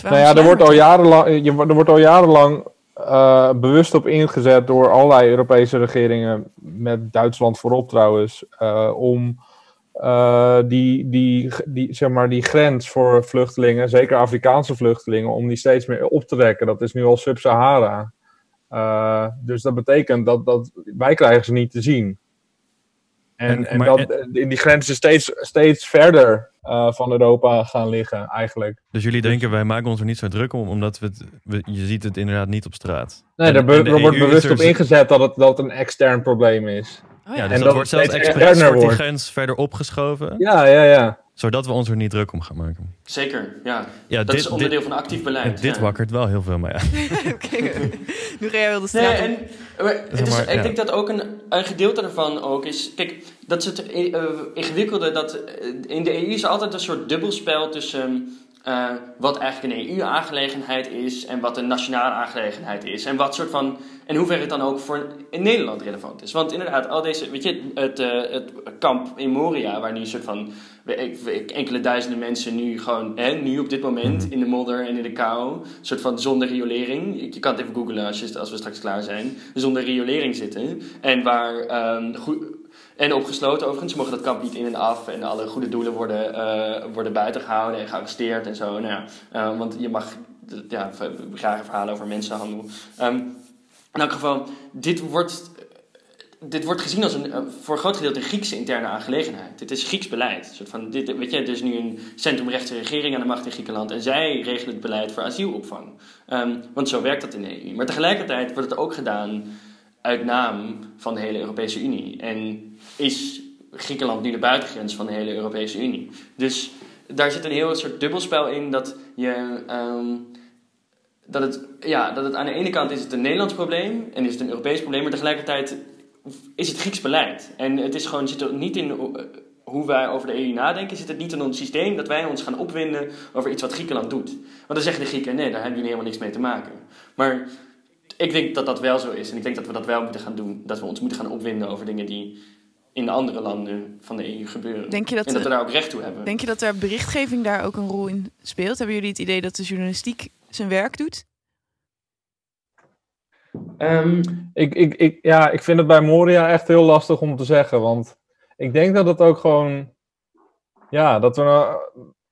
waarom Nou ja, er wordt al jarenlang, je, er wordt al jarenlang uh, bewust op ingezet door allerlei Europese regeringen, met Duitsland voorop trouwens, uh, om uh, die, die, die, zeg maar, die grens voor vluchtelingen, zeker Afrikaanse vluchtelingen, om die steeds meer op te rekken. Dat is nu al Sub-Sahara. Dus dat betekent dat, dat wij krijgen ze niet te zien. En, En- dat, in die grenzen steeds, steeds verder uh, van Europa gaan liggen, eigenlijk. Dus jullie denken, wij maken ons er niet zo druk om, omdat we het, we, je ziet het inderdaad niet op straat. Nee, En- er, be- er wordt is bewust er op ingezet dat het, dat het een extern probleem is. Oh Ja, ja. dus En dat dat wordt zelfs steeds expres wordt die grens verder opgeschoven, Ja, ja, ja. Zodat we ons er niet druk om gaan maken. Zeker, ja. Ja, Dat dit, is onderdeel dit, van actief beleid. en dit ja. wakkert wel heel veel mee aan. Oké, nu ga jij wel de Nee, straat op. en maar het is, maar, ik ja. denk dat ook een, een gedeelte daarvan ook is. Kijk, dat is het eh, ingewikkelde. Dat, eh, in de EU is er altijd een soort dubbelspel tussen eh, wat eigenlijk een EU-aangelegenheid is en wat een nationale aangelegenheid is. En wat soort van. En hoeverre het dan ook voor in Nederland relevant is. Want inderdaad, al deze. Weet je, het, uh, het kamp in Moria, waar nu een soort van. enkele duizenden mensen nu gewoon. Hè, nu op dit moment in de modder en in de kou. Een soort van zonder riolering. Je kan het even googlen als, je, als we straks klaar zijn. Zonder riolering zitten. En waar. Um, goed, en opgesloten overigens. Ze mogen dat kamp niet in en af. En alle goede doelen worden, uh, worden buiten gehouden en gearresteerd en zo. Nou ja, uh, want je mag ja, graag verhalen over mensenhandel. Um, in elk geval, dit wordt, dit wordt gezien als een, voor een groot gedeelte een Griekse interne aangelegenheid. Dit is Grieks beleid. Een van, dit, weet je, er is nu een centrumrechtse regering aan de macht in Griekenland. En zij regelen het beleid voor asielopvang. Um, want zo werkt dat in de EU. Maar tegelijkertijd wordt het ook gedaan uit naam van de hele Europese Unie. En is Griekenland nu de buitengrens van de hele Europese Unie. Dus daar zit een heel soort dubbelspel in dat je. Um, dat, het, ja, dat het aan de ene kant is het een Nederlands probleem en is het een Europees probleem, maar tegelijkertijd is het Grieks beleid. En het is gewoon, zit er niet in eh, hoe wij over de EU nadenken, zit het niet in ons systeem dat wij ons gaan opwinden over iets wat Griekenland doet. Want dan zeggen de Grieken, nee, daar hebben jullie helemaal niks mee te maken. Maar ik denk dat dat wel zo is. En ik denk dat we dat wel moeten gaan doen. Dat we ons moeten gaan opwinden over dingen die in andere landen van de EU gebeuren. Denk je dat en dat we daar ook recht toe hebben. Denk je dat er berichtgeving daar ook een rol in speelt? Hebben jullie het idee dat de journalistiek zijn werk doet? Um, ik, ik, ik, ja, ik vind het bij Moria echt heel lastig om te zeggen. Want ik denk dat het ook gewoon. Ja, dat we uh,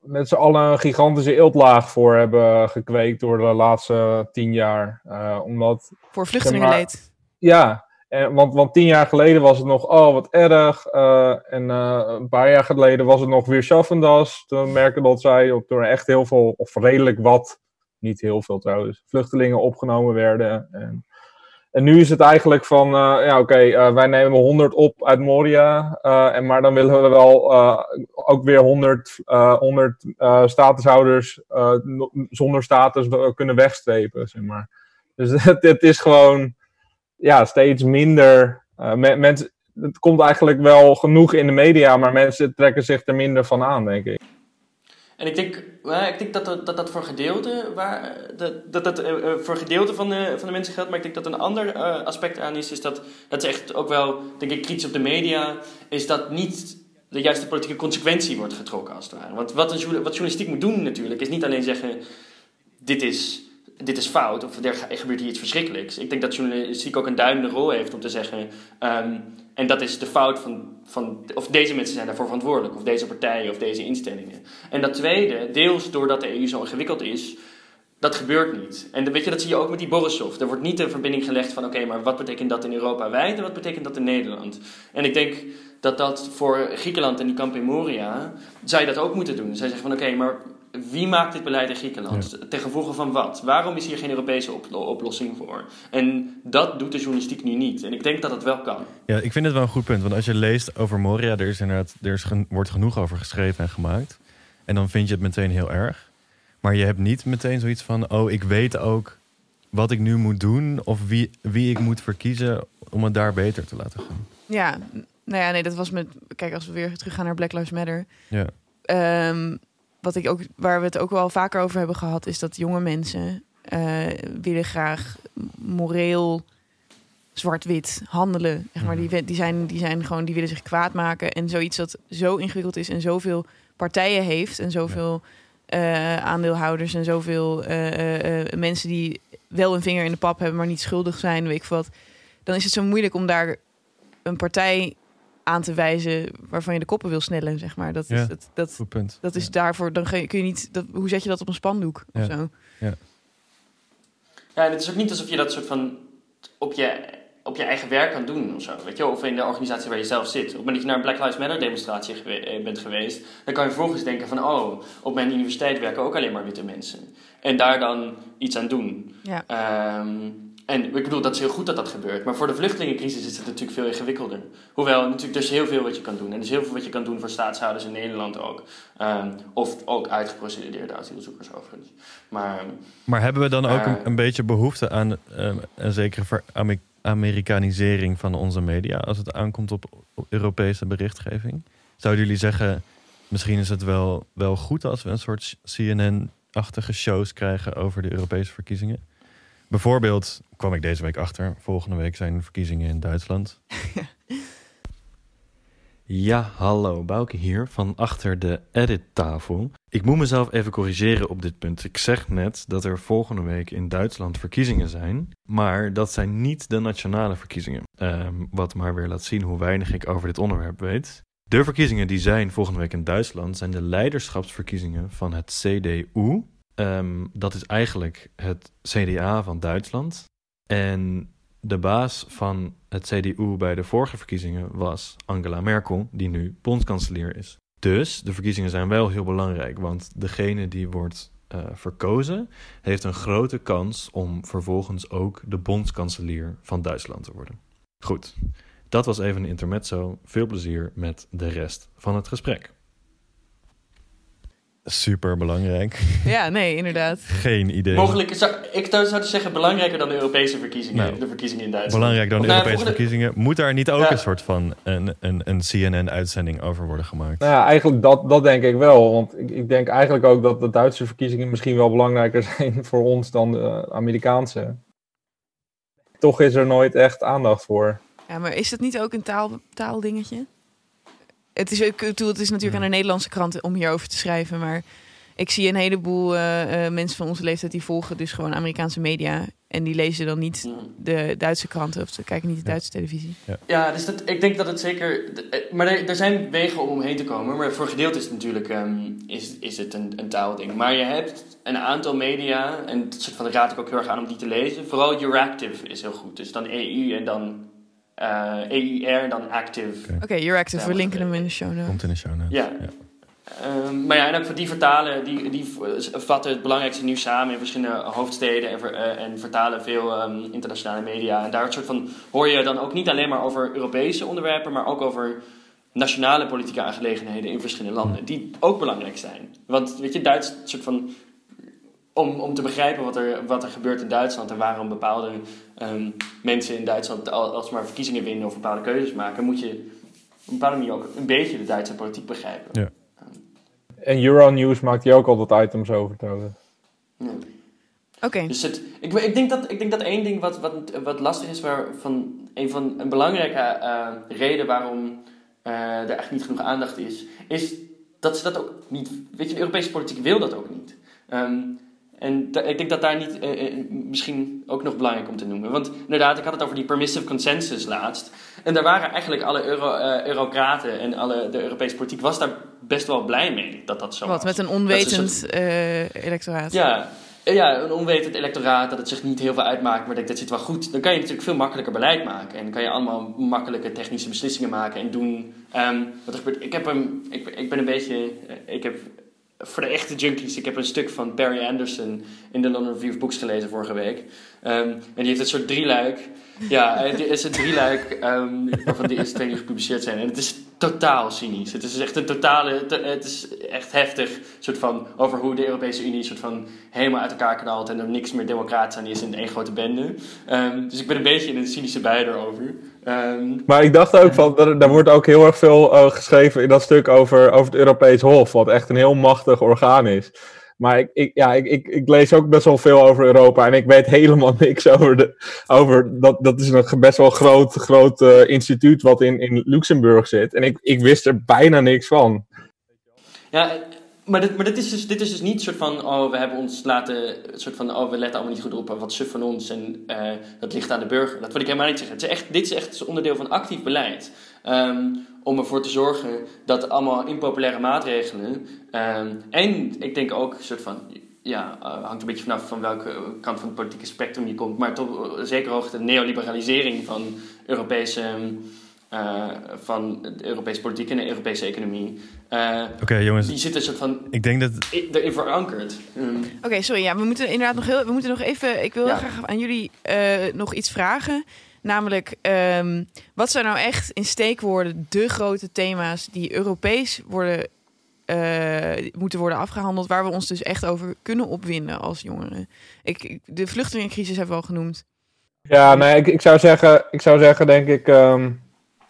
met z'n allen een gigantische eeltlaag voor hebben gekweekt door de laatste tien jaar. Uh, omdat. Voor vluchtelingenleed. Ja, en, want, want tien jaar geleden was het nog, oh wat erg. Uh, en uh, een paar jaar geleden was het nog weer Schaffendas. Toen merkte dat zij op, door echt heel veel, of redelijk wat, niet heel veel trouwens, vluchtelingen opgenomen werden. En, en nu is het eigenlijk van, uh, ja oké, okay, wij nemen 100 op uit Moria. en, maar dan willen we wel ook weer 100, 100 statushouders zonder status kunnen wegstrepen, zeg maar. Dus het, het is gewoon ja, steeds minder. Mensen, het komt eigenlijk wel genoeg in de media, maar mensen trekken zich er minder van aan, denk ik. En ik denk, ik denk dat, dat, dat, voor gedeelte, waar, dat, dat, dat uh, voor gedeelte van de, van de mensen geldt. Maar ik denk dat een ander uh, aspect aan is, is dat, dat is echt ook wel, denk ik, kritisch op de media, is dat niet de juiste politieke consequentie wordt getrokken als het ware. Want wat, wat journalistiek moet doen natuurlijk, is niet alleen zeggen, dit is dit is fout of er gebeurt hier iets verschrikkelijks. Ik denk dat journalistiek ook een duidende rol heeft om te zeggen. Um, en dat is de fout van, van. Of deze mensen zijn daarvoor verantwoordelijk, of deze partijen of deze instellingen. En dat tweede, deels doordat de EU zo ingewikkeld is. Dat gebeurt niet. En weet je, dat zie je ook met die Borisov. Er wordt niet de verbinding gelegd van: oké, maar wat betekent dat in Europa wijd en wat betekent dat in Nederland? En ik denk dat dat voor Griekenland en die kamp in Moria. je dat ook moeten doen. Zij zeggen van: oké, maar wie maakt dit beleid in Griekenland? Ja. Ten gevolge van wat? Waarom is hier geen Europese op oplossing voor? En dat doet de journalistiek nu niet. En ik denk dat het wel kan. Ja, ik vind het wel een goed punt. Want als je leest over Moria, er, is inderdaad, er is wordt genoeg over geschreven en gemaakt. En dan vind je het meteen heel erg. Maar je hebt niet meteen zoiets van: oh, ik weet ook wat ik nu moet doen. Of wie, wie ik moet verkiezen om het daar beter te laten gaan. Ja, nou ja, nee, dat was met. Kijk, als we weer teruggaan naar Black Lives Matter. Ja. Um, wat ik ook, waar we het ook wel vaker over hebben gehad, is dat jonge mensen uh, willen graag moreel zwart-wit handelen. Zeg maar. Mhm. die, die, zijn, die zijn gewoon, die willen zich kwaad maken. En zoiets dat zo ingewikkeld is en zoveel partijen heeft en zoveel uh, aandeelhouders en zoveel uh, mensen die wel een vinger in de pap hebben, maar niet schuldig zijn, weet ik wat. Dan is het zo moeilijk om daar een partij aan te wijzen waarvan je de koppen wil snellen, zeg maar. Dat is, dat, dat, punt. dat is daarvoor, dan kun je niet, dat, hoe zet je dat op een spandoek ja. of zo? Ja. ja, en het is ook niet alsof je dat soort van op je, op je eigen werk kan doen of zo, weet je, of in de organisatie waar je zelf zit. Op het moment dat je naar een Black Lives Matter demonstratie gewe bent geweest, dan kan je vervolgens denken van, oh, op mijn universiteit werken ook alleen maar witte mensen. En daar dan iets aan doen. Ja. Um, en ik bedoel, dat is heel goed dat dat gebeurt. Maar voor de vluchtelingencrisis is het natuurlijk veel ingewikkelder. Hoewel, natuurlijk, er is heel veel wat je kan doen. En er is heel veel wat je kan doen voor staatshouders in Nederland ook. Um, of ook uitgeprocedeerde asielzoekers overigens. Maar, maar hebben we dan ook een, een, beetje behoefte aan um, een zekere Amerikanisering van onze media... als het aankomt op, op Europese berichtgeving? Zouden jullie zeggen, misschien is het wel, wel goed als we een soort CNN-achtige shows krijgen over de Europese verkiezingen. Bijvoorbeeld kwam ik deze week achter. Volgende week zijn verkiezingen in Duitsland. Ja, hallo, Bouke hier van achter de edittafel. Ik moet mezelf even corrigeren op dit punt. Ik zeg net dat er volgende week in Duitsland verkiezingen zijn, maar dat zijn niet de nationale verkiezingen. Ehm, wat maar weer laat zien hoe weinig ik over dit onderwerp weet. De verkiezingen die zijn volgende week in Duitsland zijn de leiderschapsverkiezingen van het CDU. Ehm, dat is eigenlijk het CDA van Duitsland. En de baas van het CDU bij de vorige verkiezingen was Angela Merkel, die nu bondskanselier is. Dus de verkiezingen zijn wel heel belangrijk, want degene die wordt uh, verkozen, heeft een grote kans om vervolgens ook de bondskanselier van Duitsland te worden. Goed, dat was even een intermezzo. Veel plezier met de rest van het gesprek. Super belangrijk. Ja, nee, inderdaad. Geen idee. Mogelijk, zou, ik zou zeggen belangrijker dan de Europese verkiezingen. Nou, de verkiezingen in Duitsland. Belangrijk dan de nou, Europese verkiezingen. Moet daar niet ook een soort van een, een, een CNN-uitzending over worden gemaakt? Nou ja, eigenlijk dat, dat denk ik wel. Want ik, ik denk eigenlijk ook dat de Duitse verkiezingen misschien wel belangrijker zijn voor ons dan de Amerikaanse. Toch is er nooit echt aandacht voor. Ja, maar is dat niet ook een taal, taaldingetje? Het is, het is natuurlijk aan de Nederlandse kranten om hierover te schrijven, maar ik zie een heleboel uh, uh, mensen van onze leeftijd die volgen dus gewoon Amerikaanse media. En die lezen dan niet de Duitse kranten of ze kijken niet de Duitse televisie. Ja, ja dus dat, ik denk dat het zeker. Eh, maar er, er, zijn wegen om omheen te komen. Maar voor gedeelte is het natuurlijk um, is, is het een, een taalding. Maar je hebt een aantal media. En dat soort van raad ik ook heel erg aan om die te lezen. Vooral Euractiv is heel goed. Dus dan EU en dan uh, eh, EIR dan Active. Oké, okay. You're Active. we linken hem in de show notes. Komt in de show notes. Ja. ja. Um, maar ja, en ook voor die vertalen, die, die vatten het belangrijkste nieuws samen in verschillende hoofdsteden en, ver, uh, en vertalen veel um, internationale media. En daar soort van hoor je dan ook niet alleen maar over Europese onderwerpen, maar ook over nationale politieke aangelegenheden in verschillende landen, die ook belangrijk zijn. Want weet je, Duits soort van om, om te begrijpen wat er, wat er gebeurt in Duitsland en waarom bepaalde um, mensen in Duitsland als maar verkiezingen winnen of bepaalde keuzes maken, moet je op een bepaalde manier ook een beetje de Duitse politiek begrijpen. Ja. En Euronews maakt hier ook altijd items over trouwens. Ja. Oké. Dus het, ik, ik, denk dat, ik denk dat één ding wat, wat, wat lastig is, waar van, een, van, een belangrijke uh, reden waarom uh, er echt niet genoeg aandacht is, is dat ze dat ook niet. Weet je, de Europese politiek wil dat ook niet. Um, en ik denk dat daar niet, eh, eh, misschien ook nog belangrijk om te noemen. Want inderdaad, ik had het over die permissive consensus laatst. En daar waren eigenlijk alle euro, uh, eurocraten en alle, de Europese politiek was daar best wel blij mee dat dat zo Wat, was. met een onwetend uh, electoraat? Ja, ja, een onwetend electoraat, dat het zich niet heel veel uitmaakt, maar dat, dat zit wel goed. Dan kan je natuurlijk veel makkelijker beleid maken. En dan kan je allemaal makkelijke technische beslissingen maken en doen. Um, wat er gebeurt. Ik, heb een, ik, ik ben een beetje. Ik heb voor de echte junkies, ik heb een stuk van Barry Anderson in de London Review of Books gelezen vorige week. Um, en die heeft een soort drieluik. Ja, het is een drieluik um, waarvan de eerste twee gepubliceerd zijn. En het is totaal cynisch. Het is echt een totale, het is echt heftig, soort van, over hoe de Europese Unie soort van helemaal uit elkaar knalt en er niks meer democratisch aan is in één grote bende. Um, dus ik ben een beetje in een cynische bij erover. Um, maar ik dacht ook van, daar, daar wordt ook heel erg veel uh, geschreven in dat stuk over, over het Europees Hof, wat echt een heel machtig orgaan is. Maar ik, ik, ja, ik, ik, ik, lees ook best wel veel over Europa en ik weet helemaal niks over, de, over dat, dat is een best wel groot, groot uh, instituut wat in, in Luxemburg zit. En ik, ik wist er bijna niks van. Ja, maar, dit, maar dit, is dus, dit is dus niet soort van, oh, we hebben ons laten, soort van, oh, we letten allemaal niet goed op, wat suf van ons en uh, dat ligt aan de burger. Dat wil ik helemaal niet zeggen. Het is echt, dit is echt onderdeel van actief beleid. Um, om ervoor te zorgen dat allemaal impopulaire maatregelen, um, en ik denk ook soort van, ja, uh, hangt een beetje vanaf van welke kant van het politieke spectrum je komt, maar tot zeker hoogte de neoliberalisering van Europese... Uh, van de Europese politiek en de Europese economie. Uh, Oké, okay, jongens. Die zitten soort van. Ik denk dat. erin verankerd. Mm. Oké, okay, sorry. Ja, we moeten inderdaad nog heel. We moeten nog even. Ik wil ja. graag aan jullie uh, nog iets vragen. Namelijk, um, wat zijn nou echt in steekwoorden de grote thema's die Europees worden, moeten worden afgehandeld, waar we ons dus echt over kunnen opwinden als jongeren? Ik, de vluchtelingencrisis hebben we al genoemd. Ja, nee, ik, ik, zou zeggen, ik zou zeggen, denk ik. Um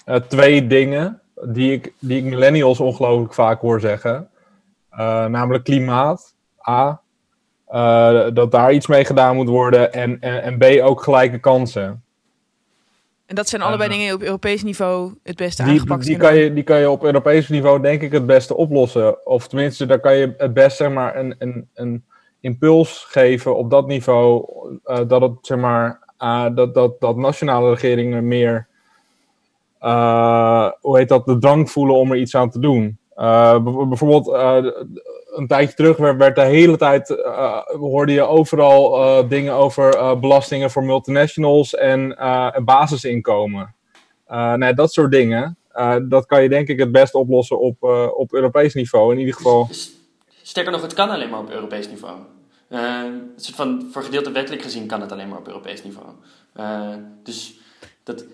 uh, twee dingen. die ik, die ik millennials ongelooflijk vaak hoor zeggen. Uh, namelijk klimaat, A. Uh, dat daar iets mee gedaan moet worden. En, en, en B, ook gelijke kansen. En dat zijn allebei dingen die op Europees niveau het beste die, aangepakt die kan je Die kan je op Europees niveau denk ik het beste oplossen. Of tenminste, daar kan je het best zeg maar, een, een, een impuls geven op dat niveau. Dat, het, zeg maar, dat, dat, dat nationale regeringen meer, hoe heet dat, de drang voelen om er iets aan te doen. bijvoorbeeld een tijdje terug werd, de hele tijd, hoorde je overal dingen over belastingen voor multinationals en, en basisinkomen. nee, dat soort dingen. dat kan je denk ik het best oplossen op, op Europees niveau in ieder geval. Sterker nog, het kan alleen maar op Europees niveau. een soort van, voor gedeelte wettelijk gezien kan het alleen maar op Europees niveau. dus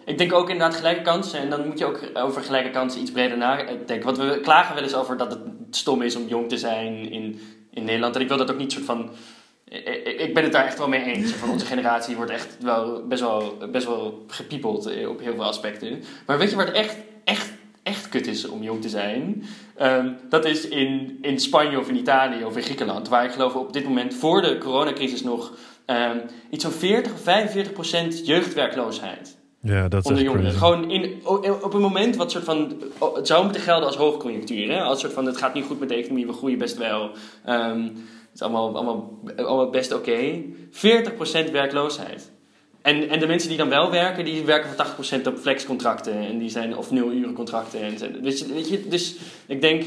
ik denk ook inderdaad gelijke kansen. En dan moet je ook over gelijke kansen iets breder nadenken. Want we klagen wel eens over dat het stom is om jong te zijn in, in Nederland. En ik wil dat ook niet soort van. Ik, ik ben het daar echt wel mee eens. Van onze generatie wordt echt wel best wel, best wel gepiepeld op heel veel aspecten. Maar weet je waar het echt, echt, echt kut is om jong te zijn? Ehm, dat is in, in Spanje of in Italië of in Griekenland. Waar ik geloof op dit moment voor de coronacrisis nog um, iets van 40 of 45 procent jeugdwerkloosheid. Ja, dat is. Gewoon in, op een moment wat soort van. Het zou moeten gelden als hoogconjunctuur. Hè? Als soort van: het gaat niet goed met de economie, we groeien best wel. Um, het is allemaal, allemaal, allemaal best oké. Okay. 40% werkloosheid. En, en de mensen die dan wel werken, die werken voor 80% op flexcontracten. En die zijn, of nul uren contracten. En, dus, weet je, dus ik denk,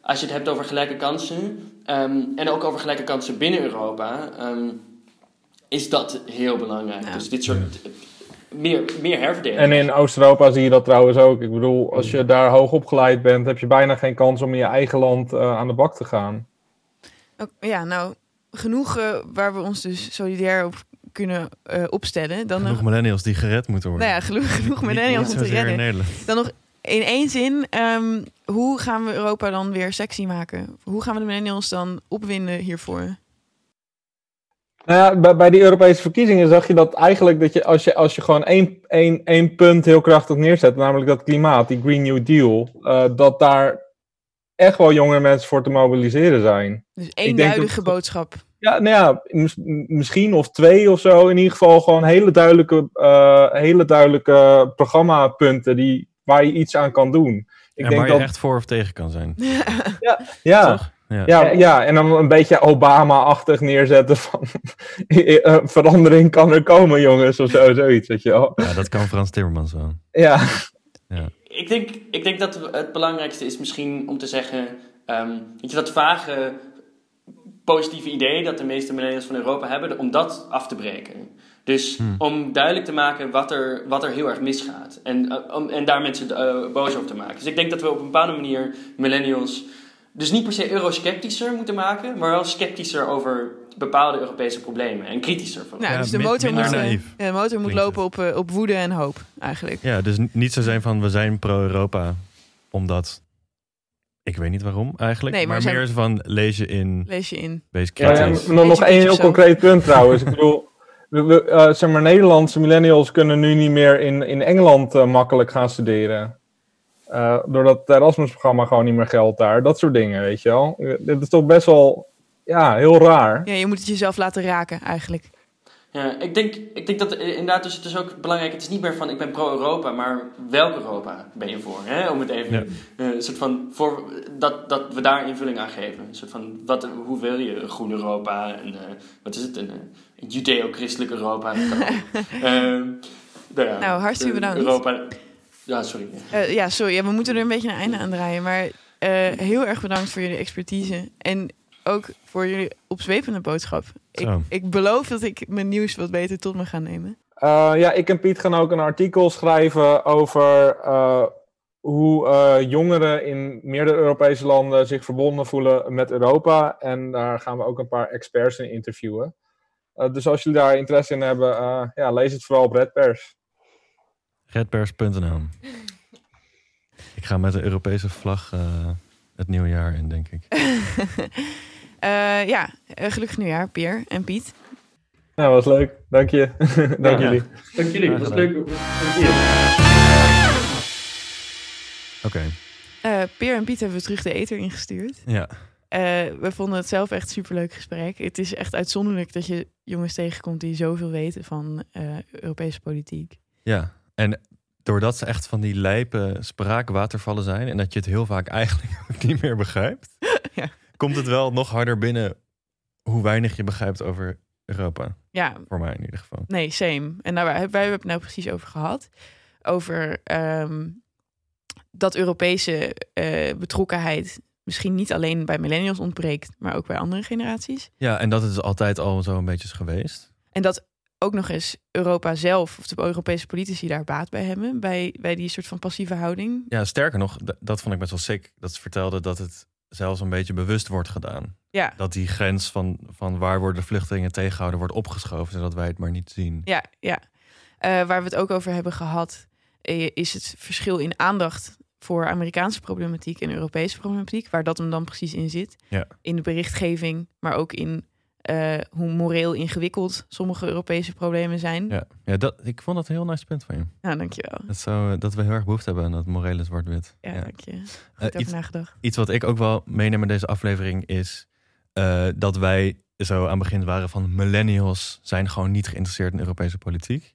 als je het hebt over gelijke kansen. Um, en ook over gelijke kansen binnen Europa. Um, is dat heel belangrijk. Ja. Dus dit soort meer, meer herverdeling. En in Oost-Europa zie je dat trouwens ook. Ik bedoel, als je daar hoog opgeleid bent, heb je bijna geen kans om in je eigen land uh, aan de bak te gaan. Ja, nou, genoeg uh, waar we ons dus solidair op kunnen uh, opstellen. Dan genoeg nog... millennials die gered moeten worden. Nou ja, genoeg, genoeg millennials om te redden. Dan nog in één zin, um, hoe gaan we Europa dan weer sexy maken? Hoe gaan we de millennials dan opwinden hiervoor? Nou ja, bij, bij die Europese verkiezingen zag je dat eigenlijk dat je als je, als je gewoon één, één, één punt heel krachtig neerzet, namelijk dat klimaat, die Green New Deal, uh, dat daar echt wel jongere mensen voor te mobiliseren zijn. Dus één duidelijke boodschap. Ja, nou ja, misschien of twee of zo. In ieder geval gewoon hele duidelijke, uh, hele duidelijke programmapunten die, waar je iets aan kan doen. Ik en denk waar je dat... echt voor of tegen kan zijn. ja, ja. Toch? Ja. ja. Ja, en dan een beetje Obama-achtig neerzetten van eh, verandering kan er komen, jongens, of zo, zoiets, weet je wel. Ja, dat kan Frans Timmermans wel. Ja. ja. Ik, denk, ik denk dat het belangrijkste is misschien om te zeggen, um, weet je, dat vage positieve idee dat de meeste millennials van Europa hebben, om dat af te breken. Dus hmm. om duidelijk te maken wat er, wat er heel erg misgaat. En, uh, om, en daar mensen uh, boos over te maken. Dus ik denk dat we op een bepaalde manier millennials dus niet per se eurosceptischer moeten maken, maar wel sceptischer over bepaalde Europese problemen en kritischer. Van. Ja, dus de motor, moet, ja, de motor moet lopen op, uh, op woede en hoop, eigenlijk. Ja, dus niet zo zijn van we zijn pro-Europa, omdat ik weet niet waarom eigenlijk. Nee, maar, maar meer van lees je in. Lees je in. Wees kritisch. Ja, nog één heel concreet punt trouwens. ik bedoel, we, uh, zeg maar, Nederlandse millennials kunnen nu niet meer in, in Engeland uh, makkelijk gaan studeren. Uh, doordat het Erasmus-programma gewoon niet meer geldt daar. Dat soort dingen, weet je wel. Dit is toch best wel, ja, heel raar. Ja, je moet het jezelf laten raken, eigenlijk. Ja, ik denk, ik denk dat inderdaad, dus het is ook belangrijk. Het is niet meer van ik ben pro-Europa, maar welk Europa ben je voor? Hè? Om het even ja. uh, een soort van voor dat, dat we daar invulling aan geven. Een soort van wat, hoe wil je een groen Europa? En uh, wat is het? Een, een judeo-christelijk Europa. Ehm, nou, ja, nou, hartstikke bedankt. Europa, ja, sorry. Uh, ja, sorry. Ja, we moeten er een beetje een einde aan draaien. Maar uh, heel erg bedankt voor jullie expertise. En ook voor jullie opzwepende boodschap. Ik, ik, beloof dat ik mijn nieuws wat beter tot me ga nemen. Uh, ja, ik en Piet gaan ook een artikel schrijven over hoe jongeren in meerdere Europese landen zich verbonden voelen met Europa. En daar gaan we ook een paar experts in interviewen. dus als jullie daar interesse in hebben, ja, lees het vooral op Redpers. Redpers.nl. ik ga met de Europese vlag uh, het nieuwe jaar in, denk ik. uh, ja, uh, gelukkig nieuwjaar, Pier en Piet. Ja, was leuk. Dank je. Dank ja, jullie. Dank jullie, dat was leuk. Dank je. Oké, Eh, Peer en Piet hebben we terug de eter ingestuurd. ja. Eh, we vonden het zelf echt een superleuk gesprek. Het is echt uitzonderlijk dat je jongens tegenkomt die zoveel weten van eh, Europese politiek. Ja, en doordat ze echt van die lijpe spraakwatervallen zijn... en dat je het heel vaak eigenlijk ook niet meer begrijpt... Ja. komt het wel nog harder binnen hoe weinig je begrijpt over Europa. Ja, Voor mij in ieder geval. nee, same. En waar, waar hebben we het nou precies over gehad? Over ehm, dat Europese eh, betrokkenheid misschien niet alleen bij millennials ontbreekt, maar ook bij andere generaties. Ja, en dat het dus altijd al zo een beetje is geweest. En dat ook nog eens Europa zelf, of de Europese politici daar baat bij hebben, bij, bij die soort van passieve houding. Ja, sterker nog, dat vond ik best wel sick. Dat ze vertelde dat het zelfs een beetje bewust wordt gedaan. Ja, Dat die grens van, van waar worden vluchtelingen tegengehouden wordt opgeschoven, zodat wij het maar niet zien. ja, ja. Eh, waar we het ook over hebben gehad, eh, is het verschil in aandacht voor Amerikaanse problematiek en Europese problematiek, waar dat hem dan precies in zit. Ja. In de berichtgeving, maar ook in eh, hoe moreel ingewikkeld sommige Europese problemen zijn. Ja, ja dat, ik vond dat een heel nice punt van je. Nou, dankjewel. Dat, zo, dat we heel erg behoefte hebben aan dat morele zwart-wit. Ja, Ja. dank je. Goed Eh, over iets, nagedacht. iets wat ik ook wel meeneem in deze aflevering is eh, dat wij zo aan het begin waren van millennials zijn gewoon niet geïnteresseerd in Europese politiek.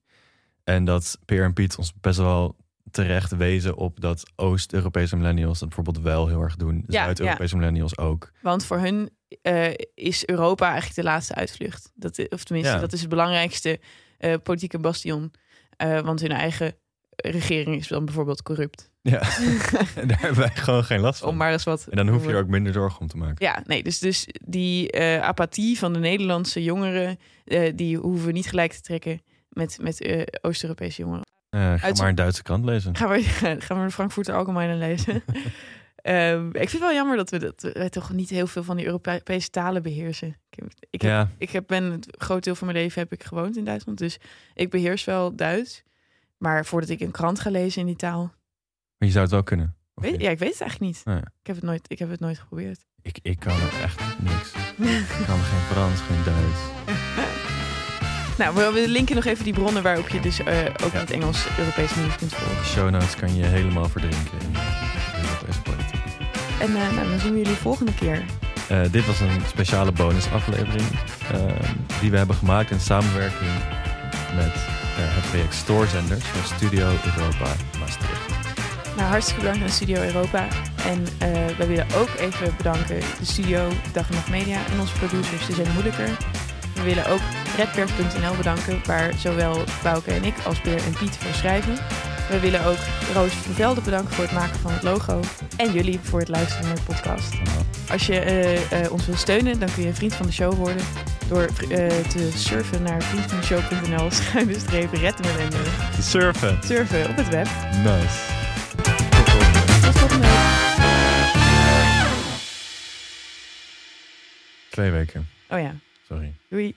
En dat Peer en Piet ons best wel terecht wezen op dat Oost-Europese millennials dat bijvoorbeeld wel heel erg doen. Ja, Zuid-Europese millennials ook. Want voor hun eh, is Europa eigenlijk de laatste uitvlucht. Dat, of tenminste, Ja. dat is het belangrijkste eh, politieke bastion. Eh, want hun eigen regering is dan bijvoorbeeld corrupt. Ja, daar hebben wij gewoon geen last Om van. maar eens wat. En dan hoef je er ook minder zorgen om te maken. Ja, nee, dus, dus die apathie van de Nederlandse jongeren, die hoeven we niet gelijk te trekken met, met Oost-Europese jongeren. Eh, ga Uit- maar een Duitse krant lezen. Gaan we, gaan we de Frankfurter Allgemeine lezen. Ehm, ik vind het wel jammer dat we, dat wij toch niet heel veel van die Europese talen beheersen. Ik, heb, ik, heb, Ja, ik heb, ben het groot deel van mijn leven heb ik gewoond in Duitsland, dus ik beheers wel Duits. Maar voordat ik een krant ga lezen in die taal, maar je zou het wel kunnen. Weet, ja, ik weet het eigenlijk niet. Nee. Ik heb het nooit, ik heb het nooit geprobeerd. Ik, ik kan echt niks. Ik kan geen Frans, geen Duits. Nou, we, linken nog even die bronnen waarop je dus eh, ook in het Engels Europees nieuws kunt volgen. De show notes kan je helemaal verdrinken in de Europese politiek. En eh, nou, dan zien we jullie volgende keer. Eh, dit was een speciale bonusaflevering eh, die we hebben gemaakt in samenwerking met het project Stoorzenders van Studio Europa Maastricht. Nou, hartstikke bedankt aan Studio Europa. En eh wij willen ook even bedanken de studio Dag en Nacht Media en onze producers Suzanne Moeilijker. We willen ook redpers.nl bedanken, waar zowel Bouke en ik als Peer en Piet voor schrijven. We willen ook Roos van Velden bedanken voor het maken van het logo. En jullie voor het luisteren naar de podcast. Als je eh, eh, ons wil steunen, dan kun je een vriend van de show worden. Door eh, te surfen naar vriendvandeshow.nl schuine streep red met een Surfen. surfen op het web. Nice. Tot volgende week. Twee weken. Oh ja, Sorry. doei.